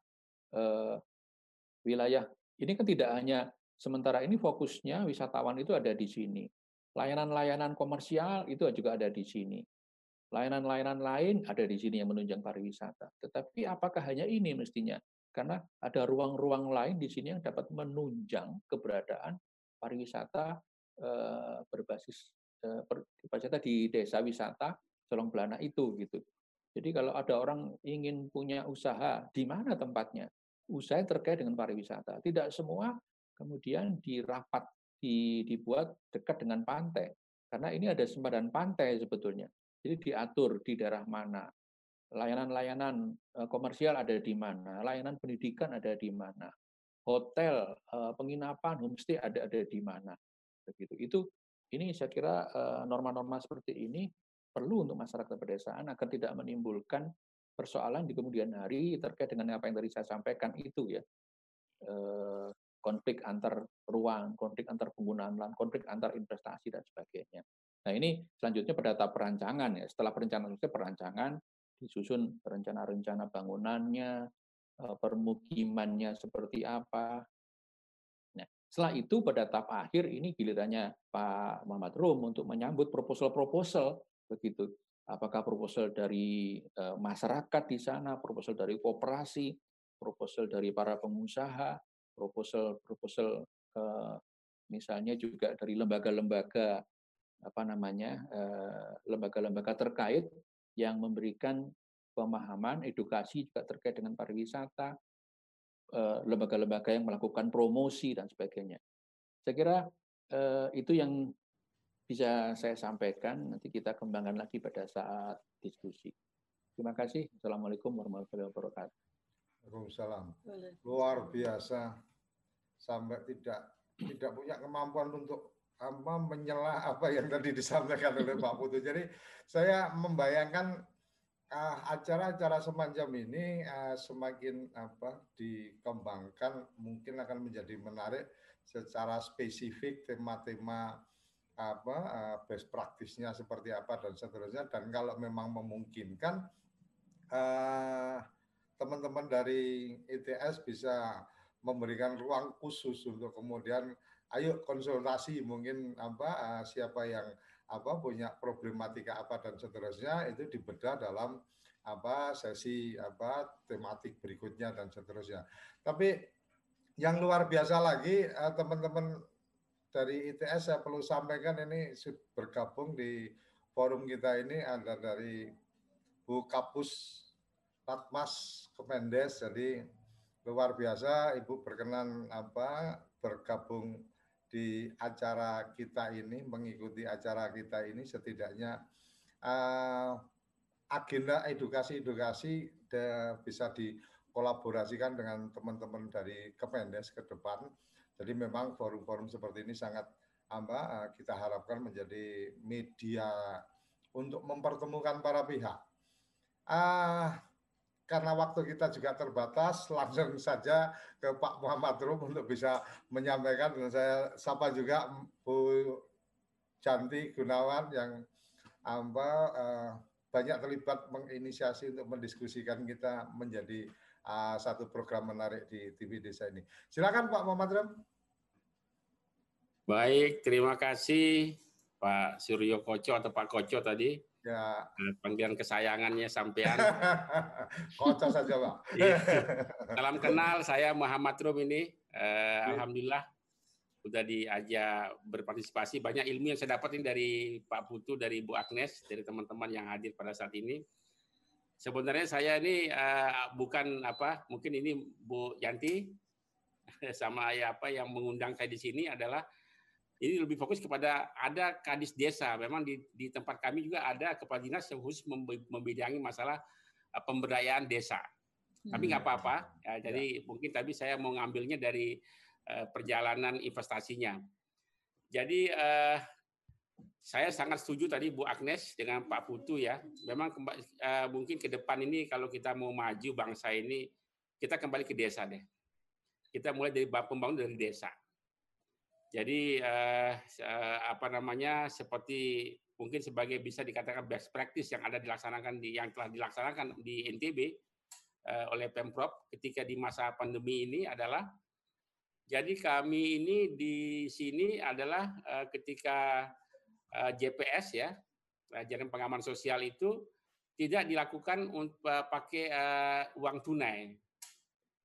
eh, wilayah ini kan tidak hanya sementara ini fokusnya wisatawan itu ada di sini. Layanan-layanan komersial itu juga ada di sini. Layanan-layanan lain ada di sini yang menunjang pariwisata. Tetapi apakah hanya ini mestinya? Karena ada ruang-ruang lain di sini yang dapat menunjang keberadaan pariwisata eh, berbasis eh, pariwisata di desa wisata Solong Belana itu gitu. Jadi kalau ada orang ingin punya usaha, di mana tempatnya? Usaha terkait dengan pariwisata. Tidak semua kemudian dirapat dibuat dekat dengan pantai. Karena ini ada sempadan pantai sebetulnya. Jadi diatur di daerah mana. Layanan-layanan eh, komersial ada di mana, layanan pendidikan ada di mana, hotel, eh, penginapan, homestay ada ada di mana. Begitu. Itu ini saya kira eh, norma-norma seperti ini perlu untuk masyarakat pedesaan agar tidak menimbulkan persoalan di kemudian hari terkait dengan apa yang tadi saya sampaikan itu ya konflik antar ruang, konflik antar penggunaan lahan, konflik antar investasi dan sebagainya. Nah ini selanjutnya pada tahap perancangan ya. Setelah perencanaan selesai perancangan disusun rencana-rencana bangunannya, eh, permukimannya seperti apa. Nah, setelah itu pada tahap akhir ini gilirannya Pak Muhammad Rum untuk menyambut proposal-proposal begitu. Apakah proposal dari eh, masyarakat di sana, proposal dari kooperasi, proposal dari para pengusaha, proposal-proposal uh, misalnya juga dari lembaga-lembaga apa namanya eh, lembaga-lembaga terkait yang memberikan pemahaman edukasi juga terkait dengan pariwisata eh, lembaga-lembaga yang melakukan promosi dan sebagainya. Saya kira itu yang bisa saya sampaikan nanti kita kembangkan lagi pada saat diskusi. Terima kasih. Assalamualaikum warahmatullahi wabarakatuh. Waalaikumsalam. Luar biasa. Sampai tidak tidak punya kemampuan untuk apa menyela apa yang tadi disampaikan oleh Pak Putu. Jadi saya membayangkan uh, acara-acara semacam ini uh, semakin apa dikembangkan mungkin akan menjadi menarik secara spesifik tema-tema apa uh, best practice-nya seperti apa dan seterusnya dan kalau memang memungkinkan uh, teman-teman dari ITS bisa memberikan ruang khusus untuk kemudian ayo konsultasi mungkin apa uh, siapa yang apa punya problematika apa dan seterusnya itu dibedah dalam apa sesi apa tematik berikutnya dan seterusnya. Tapi yang luar biasa lagi teman-teman dari ITS saya perlu sampaikan ini bergabung di forum kita ini ada dari Bu Kapus Tatmas Kemendes, jadi luar biasa Ibu berkenan apa bergabung di acara kita ini, mengikuti acara kita ini setidaknya uh, agenda edukasi-edukasi bisa dikolaborasikan dengan teman-teman dari Kemendes ke depan. Jadi memang forum-forum seperti ini sangat apa uh, kita harapkan menjadi media untuk mempertemukan para pihak Uh, karena waktu kita juga terbatas, [laughs] langsung saja ke Pak Muhammad Rum untuk bisa menyampaikan dan saya sapa juga Bu Janti Gunawan yang apa uh, banyak terlibat menginisiasi untuk mendiskusikan kita menjadi uh, satu program menarik di TV Desa ini. Silakan Pak Muhammad Rum. Baik, terima kasih Pak Suryo Koco atau Pak Koco tadi Ya. Eh, panggilan kesayangannya sampean. [laughs] Kocok saja, Pak. ya. Salam kenal, saya Muhammad Rum ini. Eh, Alhamdulillah sudah diajak berpartisipasi. Banyak ilmu yang saya dapatin dari Pak Putu, dari Bu Agnes, dari teman-teman yang hadir pada saat ini. Sebenarnya saya ini uh, bukan apa, mungkin ini Bu Yanti [laughs] sama ya apa yang mengundang saya di sini adalah ini lebih fokus kepada ada kadis desa. Memang di, di tempat kami juga ada kepala dinas yang khusus membidangi masalah uh, pemberdayaan desa. Hmm. Tapi nggak hmm. apa-apa. Ya, jadi ya. mungkin tadi saya mau ngambilnya dari uh, perjalanan investasinya. Jadi uh, saya sangat setuju tadi Bu Agnes dengan Pak Putu ya. Memang uh, mungkin ke depan ini kalau kita mau maju bangsa ini, kita kembali ke desa deh. Kita mulai dari pembangunan dari desa jadi eh, eh, apa namanya seperti mungkin sebagai bisa dikatakan best practice yang ada dilaksanakan di yang telah dilaksanakan di NTB eh, oleh Pemprov ketika di masa pandemi ini adalah jadi kami ini di sini adalah eh, ketika eh, JPS ya jaring pengaman sosial itu tidak dilakukan untuk eh, pakai eh, uang tunai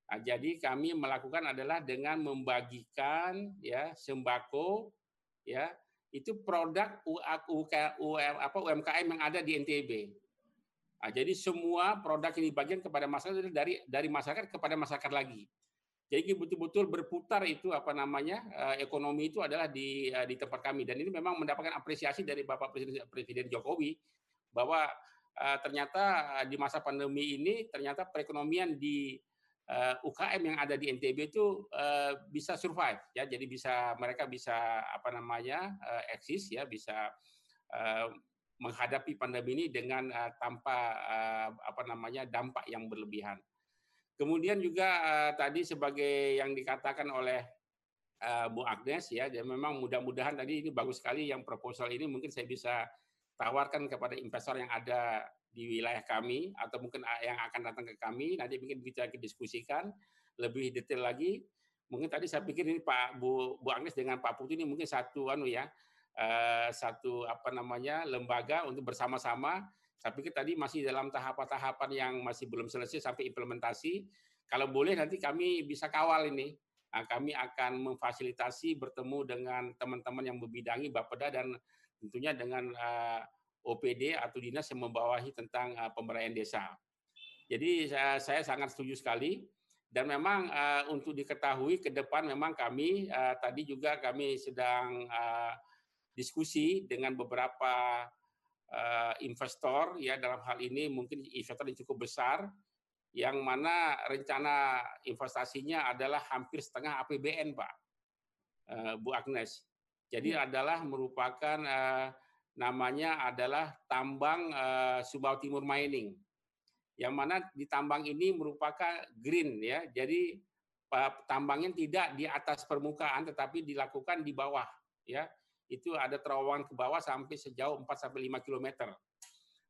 Nah, jadi kami melakukan adalah dengan membagikan ya sembako ya itu produk UMKM yang ada di NTB. Nah, jadi semua produk yang dibagikan kepada masyarakat dari dari masyarakat kepada masyarakat lagi. Jadi betul-betul berputar itu apa namanya eh, ekonomi itu adalah di eh, di tempat kami dan ini memang mendapatkan apresiasi dari Bapak Presiden Presiden Jokowi bahwa eh, ternyata di masa pandemi ini ternyata perekonomian di uh, eh, UKM yang ada di NTB itu uh, bisa survive ya. Jadi bisa mereka bisa apa namanya uh, eksis ya. Bisa uh, menghadapi pandemi ini dengan uh, tanpa uh, apa namanya dampak yang berlebihan. Kemudian juga uh, tadi sebagai yang dikatakan oleh uh, Bu Agnes ya, dan memang mudah-mudahan tadi ini bagus sekali yang proposal ini. Mungkin saya bisa tawarkan kepada investor yang ada di wilayah kami atau mungkin yang akan datang ke kami nanti mungkin bisa didiskusikan lebih detail lagi. Mungkin tadi saya pikir ini Pak Bu Bu Agnes dengan Pak Putu ini mungkin satu anu ya uh, satu apa namanya lembaga untuk bersama-sama. Saya pikir tadi masih dalam tahapan-tahapan yang masih belum selesai sampai implementasi. Kalau boleh nanti kami bisa kawal ini. Nah, kami akan memfasilitasi bertemu dengan teman-teman yang membidangi Bapeda dan tentunya dengan uh, OPD atau dinas yang membawahi tentang uh, pemberdayaan desa. Jadi saya, saya sangat setuju sekali dan memang uh, untuk diketahui ke depan memang kami uh, tadi juga kami sedang uh, diskusi dengan beberapa uh, investor ya dalam hal ini mungkin investor yang cukup besar yang mana rencana investasinya adalah hampir setengah APBN Pak uh, Bu Agnes. Jadi hmm. adalah merupakan uh, namanya adalah tambang uh, Subau Timur Mining. Yang mana di tambang ini merupakan green ya. Jadi tambangnya tidak di atas permukaan tetapi dilakukan di bawah ya. Itu ada terowongan ke bawah sampai sejauh 4 sampai 5 km.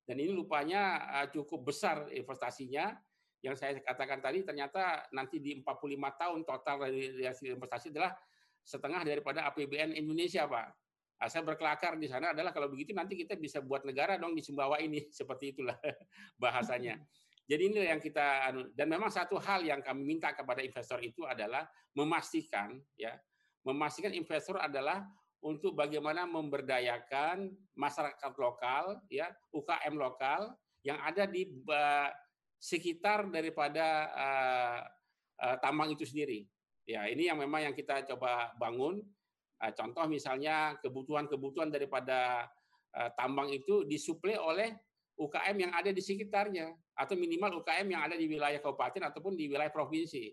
Dan ini lupanya uh, cukup besar investasinya yang saya katakan tadi ternyata nanti di 45 tahun total dari hasil investasi adalah setengah daripada APBN Indonesia, Pak. Saya berkelakar di sana adalah kalau begitu nanti kita bisa buat negara dong di Sumbawa ini [laughs] seperti itulah [laughs] bahasanya. Jadi ini yang kita anu, dan memang satu hal yang kami minta kepada investor itu adalah memastikan ya, memastikan investor adalah untuk bagaimana memberdayakan masyarakat lokal ya, UKM lokal yang ada di uh, sekitar daripada uh, uh, tambang itu sendiri. Ya, ini yang memang yang kita coba bangun contoh misalnya kebutuhan-kebutuhan daripada eh, tambang itu disuplai oleh UKM yang ada di sekitarnya atau minimal UKM yang ada di wilayah kabupaten ataupun di wilayah provinsi.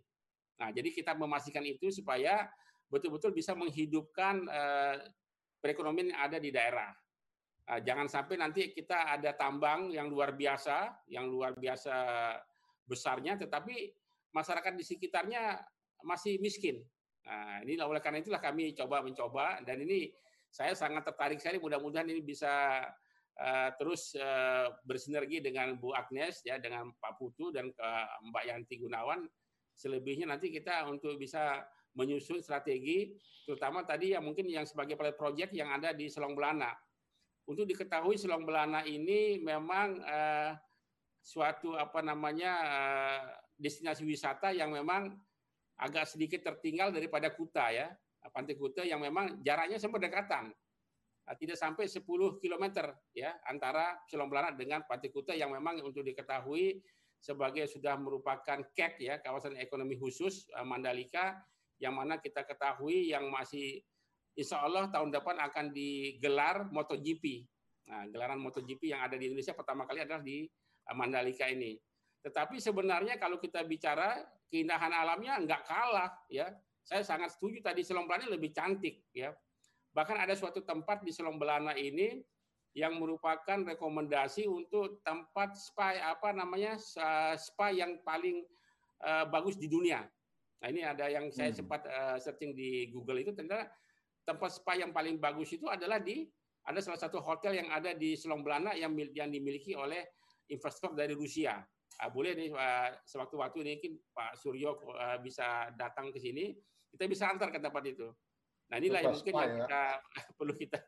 Nah, jadi kita memastikan itu supaya betul-betul bisa menghidupkan eh, perekonomian yang ada di daerah. Jangan sampai nanti kita ada tambang yang luar biasa, yang luar biasa besarnya, tetapi masyarakat di sekitarnya masih miskin. Nah, ini oleh karena itulah kami coba mencoba dan ini saya sangat tertarik sekali. Mudah-mudahan ini bisa uh, terus uh, bersinergi dengan Bu Agnes ya, dengan Pak Putu dan uh, Mbak Yanti Gunawan. Selebihnya nanti kita untuk bisa menyusun strategi, terutama tadi yang mungkin yang sebagai pilot project yang ada di Selong Belana untuk diketahui Selong Belana ini memang uh, suatu apa namanya uh, destinasi wisata yang memang agak sedikit tertinggal daripada Kuta ya. Pantai Kuta yang memang jaraknya sama dekatan. Uh, tidak sampai 10 km ya antara Selong Belana dengan Pantai Kuta yang memang untuk diketahui sebagai sudah merupakan KEK ya kawasan ekonomi khusus Mandalika yang mana kita ketahui yang masih insya Allah tahun depan akan digelar MotoGP. Nah, gelaran MotoGP yang ada di Indonesia pertama kali adalah di eh, Mandalika ini. Tetapi sebenarnya kalau kita bicara keindahan alamnya nggak kalah ya. Saya sangat setuju tadi Selong Belana lebih cantik ya. Bahkan ada suatu tempat di Selong Belana ini yang merupakan rekomendasi untuk tempat spa apa namanya spa yang paling uh, bagus di dunia. Nah ini ada yang saya hmm. sempat uh, searching di Google itu ternyata tempat spa yang paling bagus itu adalah di ada salah satu hotel yang ada di Selong Belana yang yang dimiliki oleh investor dari Rusia. Uh, boleh nih uh, sewaktu-waktu ini mungkin Pak Suryo uh, bisa datang ke sini, kita bisa antar ke tempat itu. Nah inilah yang mungkin yang ya. kita [laughs] perlu kita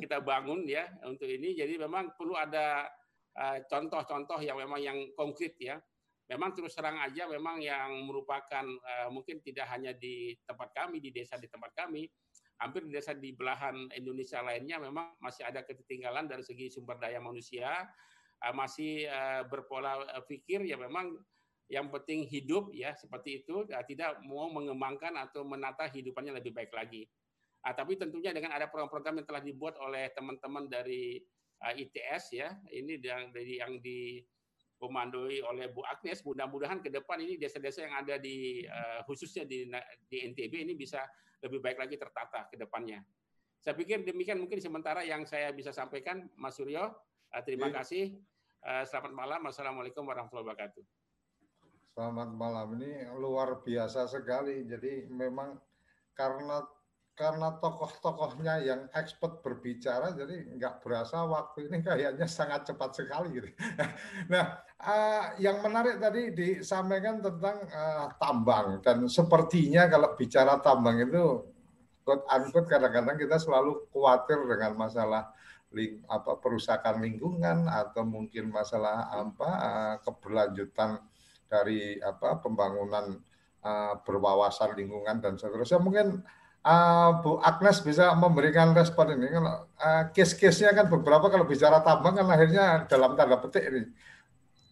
kita bangun ya untuk ini. Jadi memang perlu ada contoh-contoh yang memang yang konkret ya. Memang terus terang aja memang yang merupakan mungkin tidak hanya di tempat kami di desa di tempat kami, hampir di desa di belahan Indonesia lainnya memang masih ada ketertinggalan dari segi sumber daya manusia, eh, masih eh, berpola eh, pikir ya memang yang penting hidup ya seperti itu tidak mau mengembangkan atau menata hidupannya lebih baik lagi. Ah, tapi tentunya dengan ada program-program yang telah dibuat oleh teman-teman dari ITS ya, ini yang dari yang di komandoi oleh Bu Agnes. Mudah-mudahan ke depan ini desa-desa yang ada di uh, khususnya di di NTB ini bisa lebih baik lagi tertata ke depannya. Saya pikir demikian mungkin sementara yang saya bisa sampaikan, Mas Suryo. Uh, terima ya. kasih. Uh, selamat malam. Assalamualaikum warahmatullahi wabarakatuh. Selamat malam. Ini luar biasa sekali. Jadi memang karena karena tokoh-tokohnya yang expert berbicara, jadi nggak berasa waktu ini kayaknya sangat cepat sekali. Gitu. [laughs] Nah, uh, yang menarik tadi disampaikan tentang uh, tambang dan sepertinya kalau bicara tambang itu quote unquote kadang-kadang kita selalu khawatir dengan masalah ling, apa perusakan lingkungan atau mungkin masalah apa uh, keberlanjutan dari apa pembangunan uh, berwawasan lingkungan dan seterusnya mungkin uh, Bu Agnes bisa memberikan respon ini. Kalau uh, case-case-nya kan beberapa kalau bicara tambang kan akhirnya dalam tanda petik ini.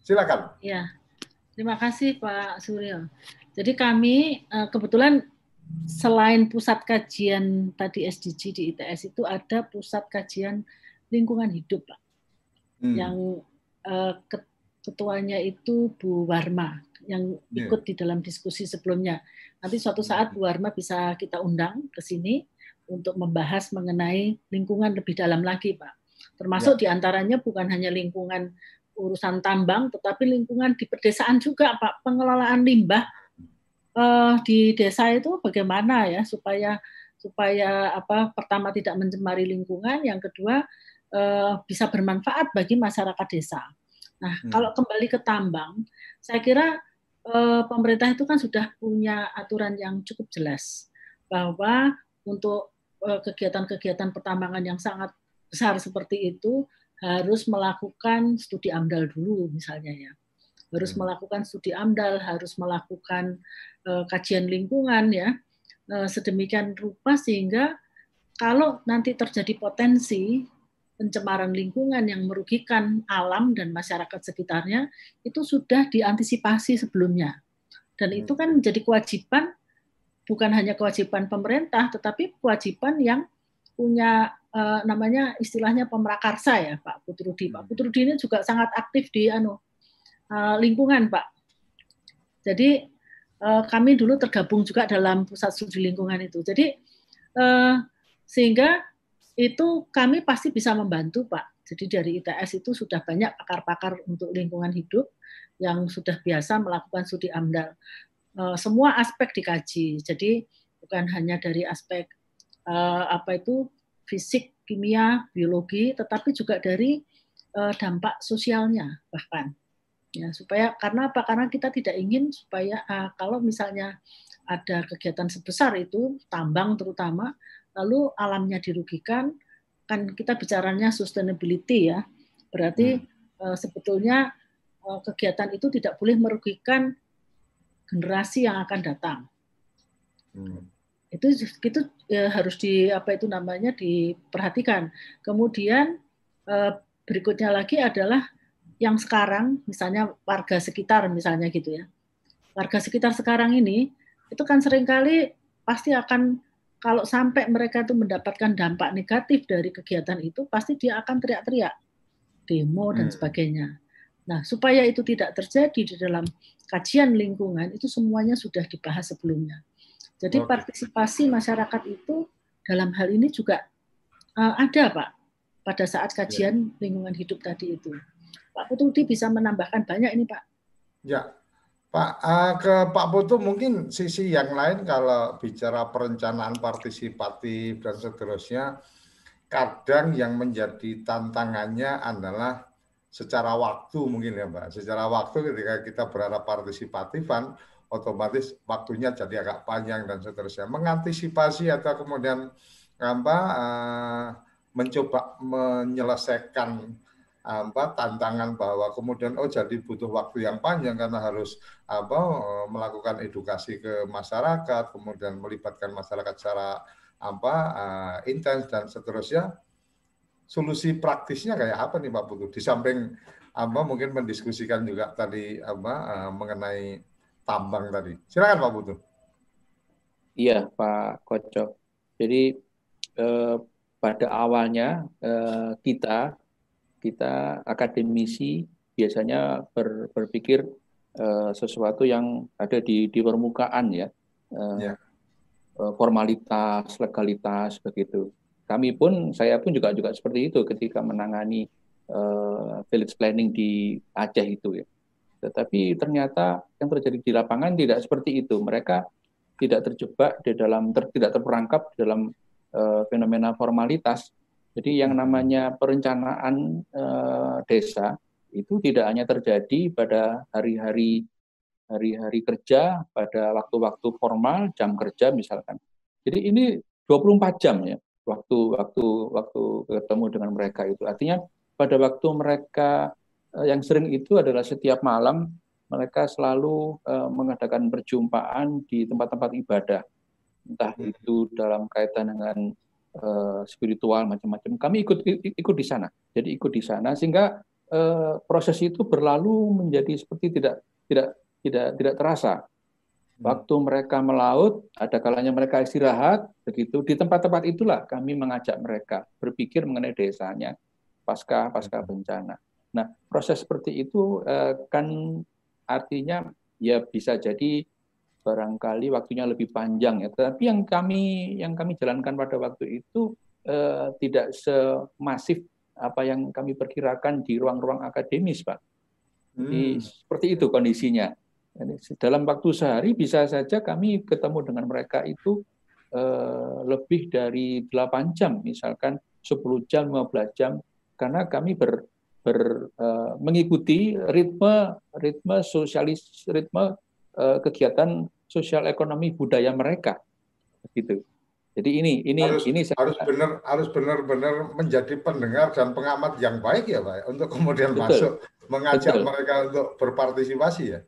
Silakan. Ya, terima kasih Pak Suryo. Jadi kami uh, kebetulan selain pusat kajian tadi SDG di ITS itu ada pusat kajian lingkungan hidup, Pak. Hmm. Yang uh, ketuanya itu Bu Warma yang iya. ikut yeah. di dalam diskusi sebelumnya. Nanti suatu hmm. saat Bu Warma bisa kita undang ke sini untuk membahas mengenai lingkungan lebih dalam lagi, Pak. Termasuk yeah. di antaranya bukan hanya lingkungan urusan tambang, tetapi lingkungan di pedesaan juga, Pak. Pengelolaan limbah uh, di desa itu bagaimana ya supaya supaya apa pertama tidak mencemari lingkungan, yang kedua bisa bermanfaat bagi masyarakat desa. Nah, hmm. kalau kembali ke tambang, saya kira Eh, pemerintah itu kan sudah punya aturan yang cukup jelas bahwa untuk eh, kegiatan-kegiatan pertambangan yang sangat besar seperti itu harus melakukan studi AMDAL dulu misalnya ya. Harus hmm. melakukan studi AMDAL, harus melakukan uh, kajian lingkungan ya. Uh, sedemikian rupa sehingga kalau nanti terjadi potensi pencemaran lingkungan yang merugikan alam dan masyarakat sekitarnya itu sudah diantisipasi sebelumnya. Dan itu kan menjadi kewajiban bukan hanya kewajiban pemerintah tetapi kewajiban yang punya uh, namanya istilahnya pemrakarsa ya Pak Putrudi. Pak Putrudi ini juga sangat aktif di anu uh, lingkungan Pak. Jadi uh, kami dulu tergabung juga dalam pusat studi lingkungan itu. Jadi uh, sehingga itu kami pasti bisa membantu Pak. Jadi dari ITS itu sudah banyak pakar-pakar untuk lingkungan hidup yang sudah biasa melakukan studi AMDAL. Eh, semua aspek dikaji. Jadi bukan hanya dari aspek eh, apa itu fisik, kimia, biologi, tetapi juga dari eh, dampak sosialnya bahkan. Ya, supaya karena apa? Karena kita tidak ingin supaya kalau misalnya ada kegiatan sebesar itu tambang terutama lalu alamnya dirugikan kan kita bicaranya sustainability ya berarti hmm. sebetulnya kegiatan itu tidak boleh merugikan generasi yang akan datang. Hmm. Itu itu ya, harus di apa itu namanya diperhatikan. Kemudian eh, berikutnya lagi adalah yang sekarang misalnya warga sekitar misalnya gitu ya. Warga sekitar sekarang ini itu kan sering kali pasti akan kalau sampai mereka itu mendapatkan dampak negatif dari kegiatan itu pasti dia akan teriak-teriak demo dan hmm. sebagainya. Nah, supaya itu tidak terjadi di dalam kajian lingkungan itu semuanya sudah dibahas sebelumnya. Jadi partisipasi masyarakat itu dalam hal ini juga uh, ada, Pak, pada saat kajian ya. lingkungan hidup tadi itu. Pak Putudi bisa menambahkan banyak ini, Pak. Ya, Pak, uh, ke Pak Putu mungkin sisi yang lain kalau bicara perencanaan partisipatif dan seterusnya, kadang yang menjadi tantangannya adalah secara waktu mungkin ya Mbak. Secara waktu ketika kita berharap partisipatifan, otomatis waktunya jadi agak panjang dan seterusnya. Mengantisipasi atau kemudian apa uh, mencoba menyelesaikan apa tantangan bahwa kemudian oh jadi butuh waktu yang panjang karena harus apa melakukan edukasi ke masyarakat kemudian melibatkan masyarakat secara apa uh, intens dan seterusnya solusi praktisnya kayak apa nih Pak Putu? Di samping apa mungkin mendiskusikan juga tadi apa uh, mengenai tambang tadi. Silakan Pak Putu. Iya Pak Kocok. Jadi eh, pada awalnya eh, kita kita akademisi biasanya ber, berpikir eh, sesuatu yang ada di di permukaan ya. Eh, ya. formalitas, legalitas begitu kami pun saya pun juga juga seperti itu ketika menangani uh, village planning di Aceh itu ya. Tetapi ternyata yang terjadi di lapangan tidak seperti itu. Mereka tidak terjebak di dalam ter, tidak terperangkap di dalam uh, fenomena formalitas. Jadi yang namanya perencanaan uh, desa itu tidak hanya terjadi pada hari-hari hari-hari kerja, pada waktu-waktu formal, jam kerja misalkan. Jadi ini 24 jam ya waktu waktu waktu ketemu dengan mereka itu. Artinya pada waktu mereka eh, yang sering itu adalah setiap malam mereka selalu uh, mengadakan perjumpaan di tempat-tempat ibadah, entah itu dalam kaitan dengan uh, spiritual macam-macam. Kami ikut ikut di sana, jadi ikut di sana sehingga uh, proses itu berlalu menjadi seperti tidak tidak tidak tidak terasa. Hmm. Waktu mereka melaut, ada kalanya mereka istirahat, begitu. Di tempat-tempat itulah kami mengajak mereka berpikir mengenai desanya pasca pasca hmm. bencana. Nah, proses seperti itu eh, kan artinya ya bisa jadi barangkali waktunya lebih panjang ya. Tetapi yang kami yang kami jalankan pada waktu itu eh, tidak semasif apa yang kami perkirakan di ruang-ruang akademis, Pak. Jadi hmm. seperti itu kondisinya. Dalam waktu sehari bisa saja kami ketemu dengan mereka itu eh, lebih dari 8 jam, misalkan 10 jam, 15 jam, karena kami ber, ber eh, mengikuti ritme ritme sosialis ritme eh, kegiatan sosial ekonomi budaya mereka, gitu. Jadi ini ini harus, ini saya harus benar harus benar-benar menjadi pendengar dan pengamat yang baik ya pak untuk kemudian betul, masuk mengajak betul. mereka untuk berpartisipasi ya.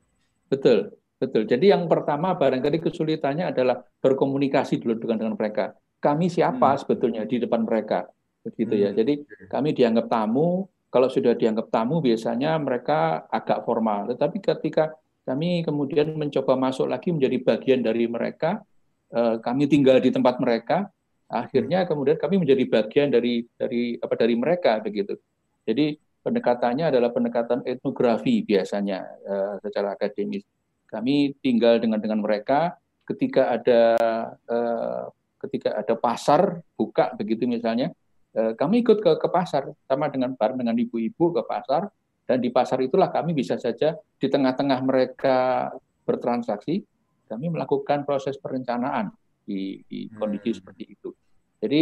Betul, betul. Jadi yang pertama barangkali kesulitannya adalah berkomunikasi dulu dengan dengan mereka. Kami siapa hmm. sebetulnya di depan mereka, begitu ya. Hmm. Jadi kami dianggap tamu. Kalau sudah dianggap tamu, biasanya mereka agak formal. Tetapi ketika kami kemudian mencoba masuk lagi menjadi bagian dari mereka, eh, kami tinggal di tempat mereka. Akhirnya kemudian kami menjadi bagian dari dari apa dari mereka begitu. Jadi pendekatannya adalah pendekatan etnografi biasanya uh, secara akademis. Kami tinggal dengan dengan mereka ketika ada uh, ketika ada pasar buka begitu misalnya, eh, kami ikut ke ke pasar sama dengan bareng dengan ibu-ibu ke pasar dan di pasar itulah kami bisa saja di tengah-tengah mereka bertransaksi kami melakukan proses perencanaan di, di kondisi hmm. seperti itu. Jadi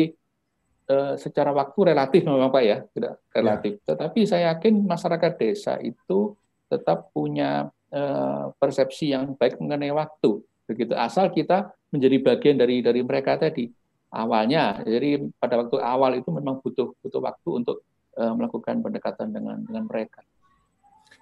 eh, secara waktu relatif memang Pak ya, tidak relatif. Ya. Tetapi saya yakin masyarakat desa itu tetap punya eh, persepsi yang baik mengenai waktu. Begitu asal kita menjadi bagian dari dari mereka tadi awalnya. Jadi pada waktu awal itu memang butuh butuh waktu untuk eh, melakukan pendekatan dengan dengan mereka.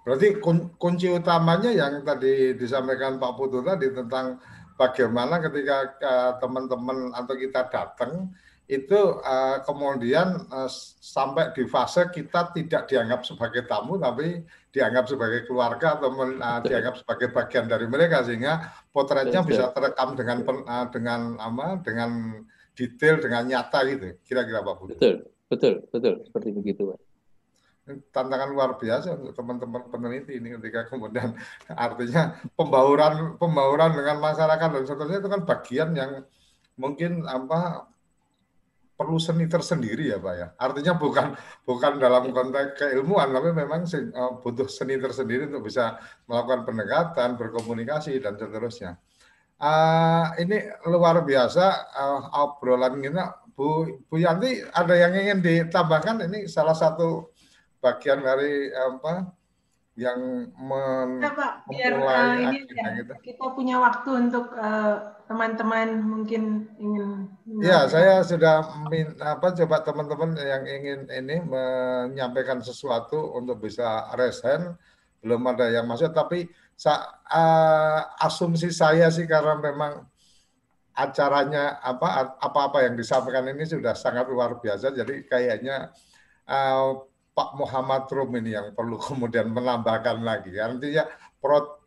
Berarti kunci utamanya yang tadi disampaikan Pak Putu tadi tentang bagaimana ketika eh, teman-teman atau kita datang itu uh, kemudian uh, sampai di fase kita tidak dianggap sebagai tamu tapi dianggap sebagai keluarga atau men, uh, dianggap sebagai bagian dari mereka sehingga potretnya bisa terekam dengan uh, dengan apa dengan detail dengan nyata gitu kira-kira Pak Budi. Betul, betul, betul seperti begitu Pak. Tantangan luar biasa untuk teman-teman peneliti ini ketika kemudian [laughs] artinya pembauran pembauran dengan masyarakat dan seterusnya itu kan bagian yang mungkin apa perlu seni tersendiri ya Pak ya. Artinya bukan bukan dalam konteks keilmuan, tapi memang eh, butuh seni tersendiri untuk bisa melakukan pendekatan, berkomunikasi dan seterusnya. Uh, ini luar biasa uh, obrolan kita. Bu, Bu Yanti ada yang ingin ditambahkan? Ini salah satu bagian dari apa yang men ya, Pak, biar uh, ini ya, gitu. kita punya waktu untuk teman-teman uh, mungkin ingin ya saya sudah min, apa coba teman-teman yang ingin ini menyampaikan sesuatu untuk bisa resen belum ada yang masuk tapi sa, uh, asumsi saya sih karena memang acaranya apa apa-apa yang disampaikan ini sudah sangat luar biasa jadi kayaknya uh, Pak Muhammad Rum ini yang perlu kemudian menambahkan lagi. Artinya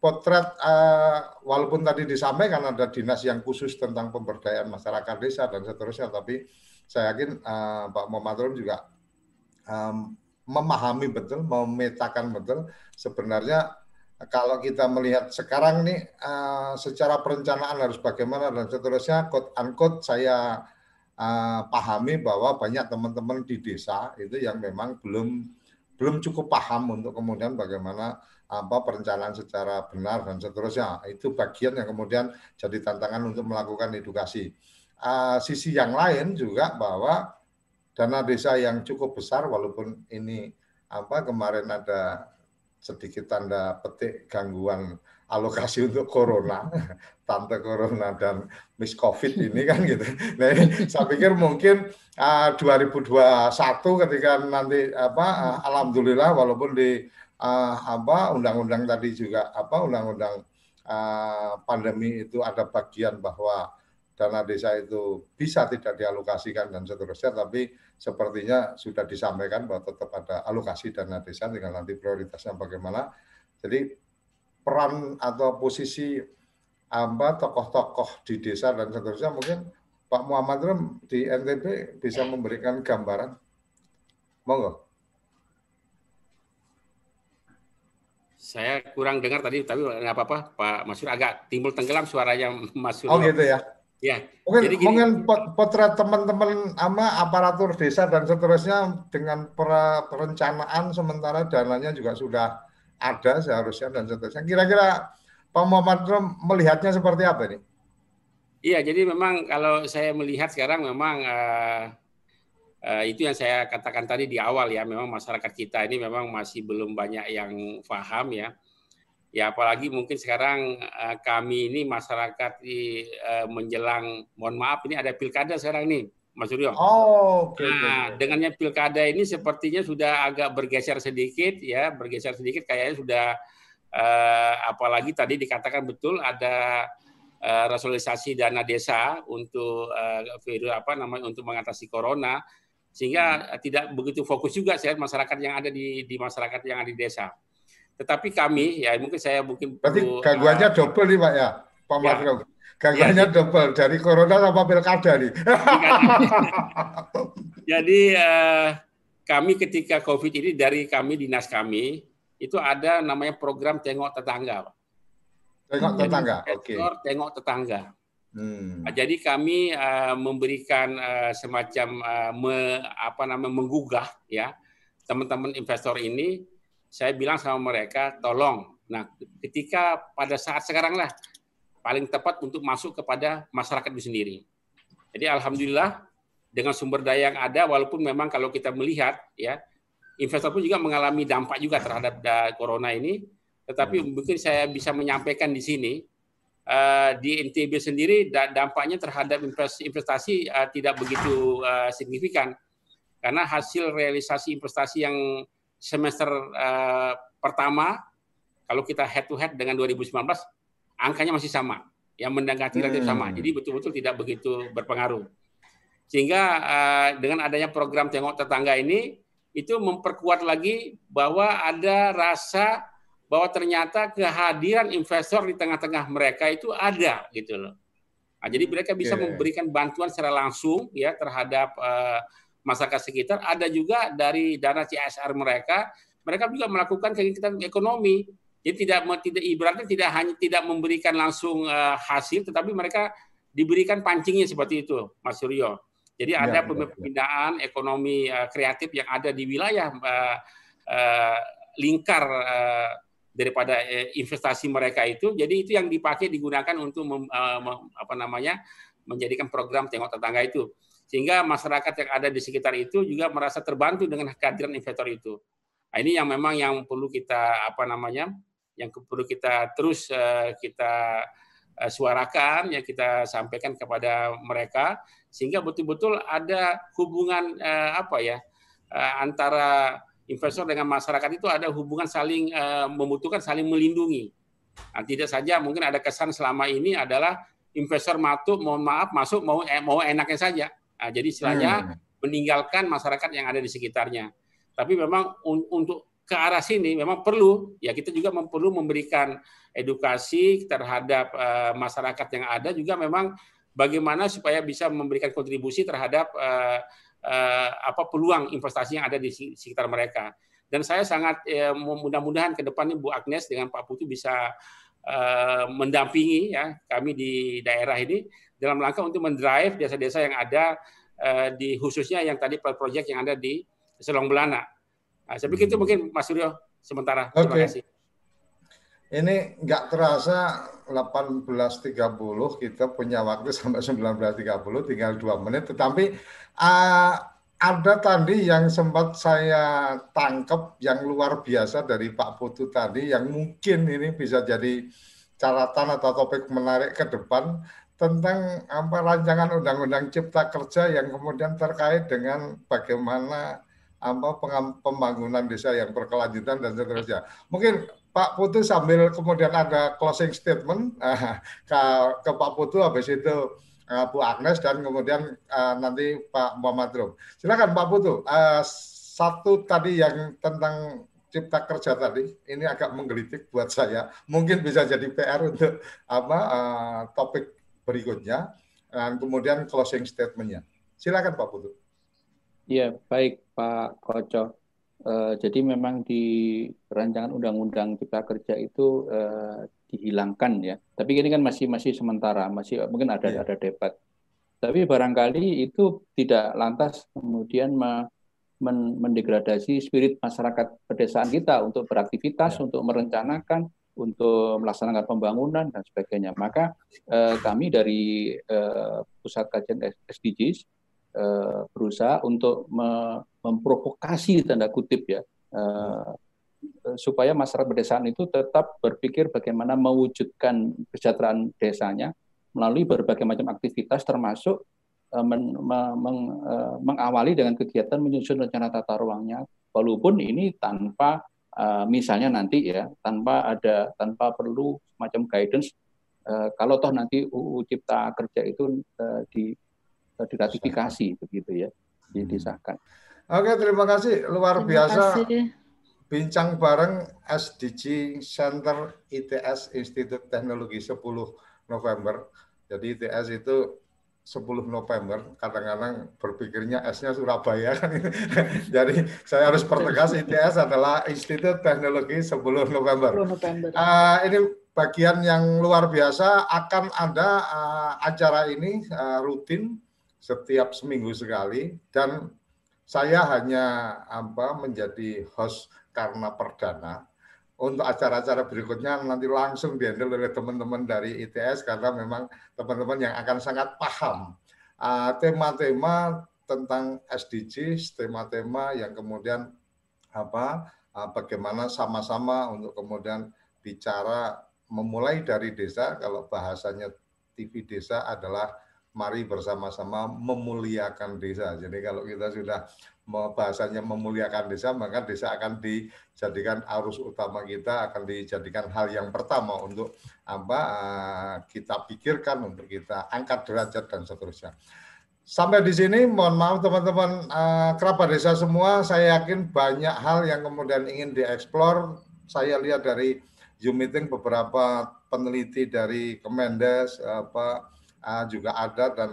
potret uh, walaupun tadi disampaikan ada dinas yang khusus tentang pemberdayaan masyarakat desa dan seterusnya, tapi saya yakin uh, Pak Muhammad Rum juga memahami betul, memetakan betul sebenarnya kalau kita melihat sekarang nih uh, secara perencanaan harus bagaimana dan seterusnya, quote unquote saya uh, pahami bahwa banyak teman-teman di desa itu yang memang belum belum cukup paham untuk kemudian bagaimana apa perencanaan secara benar dan seterusnya itu bagian yang kemudian jadi tantangan untuk melakukan edukasi. Uh, sisi yang lain juga bahwa dana desa yang cukup besar walaupun ini apa kemarin ada sedikit tanda petik gangguan alokasi untuk corona, [laughs] tante corona dan miss covid ini kan gitu. Nah, ini saya pikir mungkin uh, 2021 ketika nanti apa uh, alhamdulillah walaupun di uh, apa undang-undang tadi juga apa undang-undang uh, pandemi itu ada bagian bahwa dana desa itu bisa tidak dialokasikan dan seterusnya, tapi sepertinya sudah disampaikan bahwa tetap ada alokasi dana desa, tinggal nanti prioritasnya bagaimana. Jadi peran atau posisi apa tokoh-tokoh di desa dan seterusnya mungkin Pak Muhammad Rum di NTB bisa memberikan gambaran. Monggo. Saya kurang dengar tadi, tapi nggak apa-apa, Pak Masur agak timbul tenggelam suaranya [laughs] Mas Oh gitu ya. Ya. Mungkin jadi gini, mungkin potret teman-teman ama aparatur desa dan seterusnya dengan perencanaan sementara dananya juga sudah ada seharusnya dan seterusnya. Kira-kira Pak Muhammad Rum melihatnya seperti apa nih? Iya, jadi memang kalau saya melihat sekarang memang uh, uh, itu yang saya katakan tadi di awal ya, memang masyarakat kita ini memang masih belum banyak yang paham ya. Ya apalagi mungkin sekarang uh, kami ini masyarakat di uh, menjelang, mohon maaf ini ada pilkada sekarang nih, Mas Suryo. Oh, okay, nah, okay. dengannya pilkada ini sepertinya sudah agak bergeser sedikit, ya, bergeser sedikit. Kayaknya sudah, eh, apalagi tadi dikatakan betul ada eh, rasionalisasi dana desa untuk eh, virus apa namanya untuk mengatasi corona, sehingga hmm. tidak begitu fokus juga saya masyarakat yang ada di di masyarakat yang ada di desa. Tetapi kami, ya mungkin saya mungkin Berarti perlu, gangguannya uh, double nih Pak ya, Pak ya. Gangguannya ya, double dari corona sama pilkada nih. [laughs] Jadi uh, kami ketika COVID ini dari kami dinas kami itu ada namanya program tengok tetangga. Tengok tetangga, oke. Okay. Tengok tetangga. Hmm. Jadi kami uh, memberikan uh, semacam uh, me, apa namanya menggugah ya teman-teman investor ini. Saya bilang sama mereka, tolong. Nah, ketika pada saat sekarang lah paling tepat untuk masuk kepada masyarakat itu sendiri. Jadi alhamdulillah dengan sumber daya yang ada, walaupun memang kalau kita melihat ya investor pun juga mengalami dampak juga terhadap corona ini, tetapi hmm. mungkin saya bisa menyampaikan di sini uh, di NTB sendiri dampaknya terhadap investasi uh, tidak begitu uh, signifikan karena hasil realisasi investasi yang semester uh, pertama kalau kita head to head dengan 2019 angkanya masih sama yang mendekati relatif hmm. sama jadi betul-betul tidak begitu berpengaruh sehingga uh, dengan adanya program tengok tetangga ini itu memperkuat lagi bahwa ada rasa bahwa ternyata kehadiran investor di tengah-tengah mereka itu ada gitu loh. Nah, jadi mereka bisa okay. memberikan bantuan secara langsung ya terhadap uh, masyarakat sekitar. Ada juga dari dana CSR mereka, mereka juga melakukan kegiatan ekonomi. Jadi tidak tidak ibaratnya tidak hanya tidak memberikan langsung uh, hasil, tetapi mereka diberikan pancingnya seperti itu, Mas Suryo. Jadi ya, ada ya, pemindahan ya. ekonomi uh, kreatif yang ada di wilayah uh, uh, lingkar uh, daripada eh, investasi mereka itu. Jadi itu yang dipakai digunakan untuk mem, uh, mem, apa namanya menjadikan program tengok tetangga itu. Sehingga masyarakat yang ada di sekitar itu juga merasa terbantu dengan kehadiran investor itu. Nah, ini yang memang yang perlu kita apa namanya yang perlu kita terus uh, kita uh, suarakan ya kita sampaikan kepada mereka sehingga betul-betul ada hubungan uh, apa ya uh, antara investor dengan masyarakat itu ada hubungan saling uh, membutuhkan saling melindungi. Nah, tidak saja mungkin ada kesan selama ini adalah investor masuk mohon maaf masuk mau eh, mau enaknya saja. Nah, jadi istilahnya hmm. meninggalkan masyarakat yang ada di sekitarnya. Tapi memang un untuk ke arah sini memang perlu ya kita juga perlu memberikan edukasi terhadap uh, masyarakat yang ada juga memang bagaimana supaya bisa memberikan kontribusi terhadap uh, uh, apa peluang investasi yang ada di sekitar mereka. Dan saya sangat ya, mudah-mudahan ke depan Bu Agnes dengan Pak Putu bisa uh, mendampingi ya kami di daerah ini dalam rangka untuk mendrive desa-desa yang ada uh, di khususnya yang tadi proyek yang ada di Selong Belana. Nah, saya pikir itu mungkin Mas Suryo sementara. Terima okay. kasih. Ini nggak terasa 18.30 kita punya waktu sampai 19.30 tinggal dua menit. Tetapi uh, ada tadi yang sempat saya tangkap yang luar biasa dari Pak Putu tadi yang mungkin ini bisa jadi catatan atau topik menarik ke depan tentang apa rancangan undang-undang cipta kerja yang kemudian terkait dengan bagaimana apa pembangunan desa yang berkelanjutan dan seterusnya. Mungkin Pak Putu sambil kemudian ada closing statement uh, ke, ke Pak Putu habis itu uh, Bu Agnes dan kemudian uh, nanti Pak Muhammad Rum. Silakan Pak Putu. Uh, satu tadi yang tentang cipta kerja tadi ini agak menggelitik buat saya. Mungkin bisa jadi PR untuk apa uh, topik berikutnya dan kemudian closing statementnya. Silakan Pak Putu. Iya, baik Pak Koco. Uh, jadi memang di rancangan undang-undang cipta kerja itu uh, dihilangkan ya. Tapi ini kan masih masih sementara, masih mungkin ada yeah. ada debat. Tapi barangkali itu tidak lantas kemudian me, men, mendegradasi spirit masyarakat pedesaan kita untuk beraktivitas, yeah. untuk merencanakan, untuk melaksanakan pembangunan dan sebagainya. Maka eh, kami dari eh, pusat kajian SDGs berusaha untuk memprovokasi tanda kutip ya uh, supaya masyarakat pedesaan itu tetap berpikir bagaimana mewujudkan kesejahteraan desanya melalui berbagai macam aktivitas termasuk men, meng, mengawali dengan kegiatan menyusun rencana tata ruangnya. Walaupun ini tanpa misalnya nanti ya tanpa ada tanpa perlu macam guidance kalau toh nanti UU Cipta Kerja itu di diratifikasi begitu ya hmm. disahkan. Oke terima kasih luar terima biasa kasih. bincang bareng SDG Center ITS Institut Teknologi 10 November. Jadi ITS itu 10 November, kadang-kadang berpikirnya S-nya Surabaya. [laughs] Jadi saya harus pertegas ITS adalah Institut Teknologi 10 November. 10 November. Uh, ini bagian yang luar biasa akan ada uh, acara ini uh, rutin setiap seminggu sekali dan saya hanya apa menjadi host karena perdana. Untuk acara-acara berikutnya nanti langsung dihandle oleh teman-teman dari ITS karena memang teman-teman yang akan sangat paham ah, tema-tema uh, tentang SDGs, tema-tema yang kemudian apa uh, bagaimana sama-sama untuk kemudian bicara memulai dari desa. Kalau bahasanya TV desa adalah mari bersama-sama memuliakan desa. Jadi kalau kita sudah bahasanya memuliakan desa, maka desa akan dijadikan arus utama kita, akan dijadikan hal yang pertama untuk apa eh, kita pikirkan, untuk kita angkat derajat dan seterusnya. Sampai di sini, mohon maaf teman-teman eh, kerabat desa semua, saya yakin banyak hal yang kemudian ingin dieksplor. Saya lihat dari Zoom meeting beberapa peneliti dari Kemendes apa eh, juga ada dan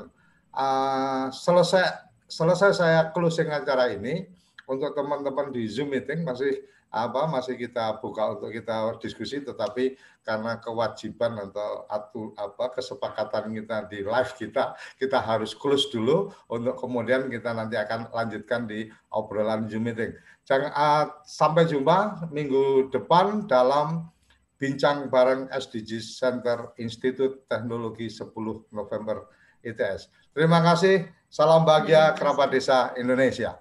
selesai selesai saya closing acara ini untuk teman-teman di Zoom meeting masih apa masih kita buka untuk kita diskusi tetapi karena kewajiban atau atu, apa kesepakatan kita di live kita kita harus close dulu untuk kemudian kita nanti akan lanjutkan di obrolan Zoom meeting. Jangan uh, sampai jumpa minggu depan dalam bincang bareng SDG Center Institut Teknologi 10 November ITS. Terima kasih. Salam bahagia kerabat desa Indonesia.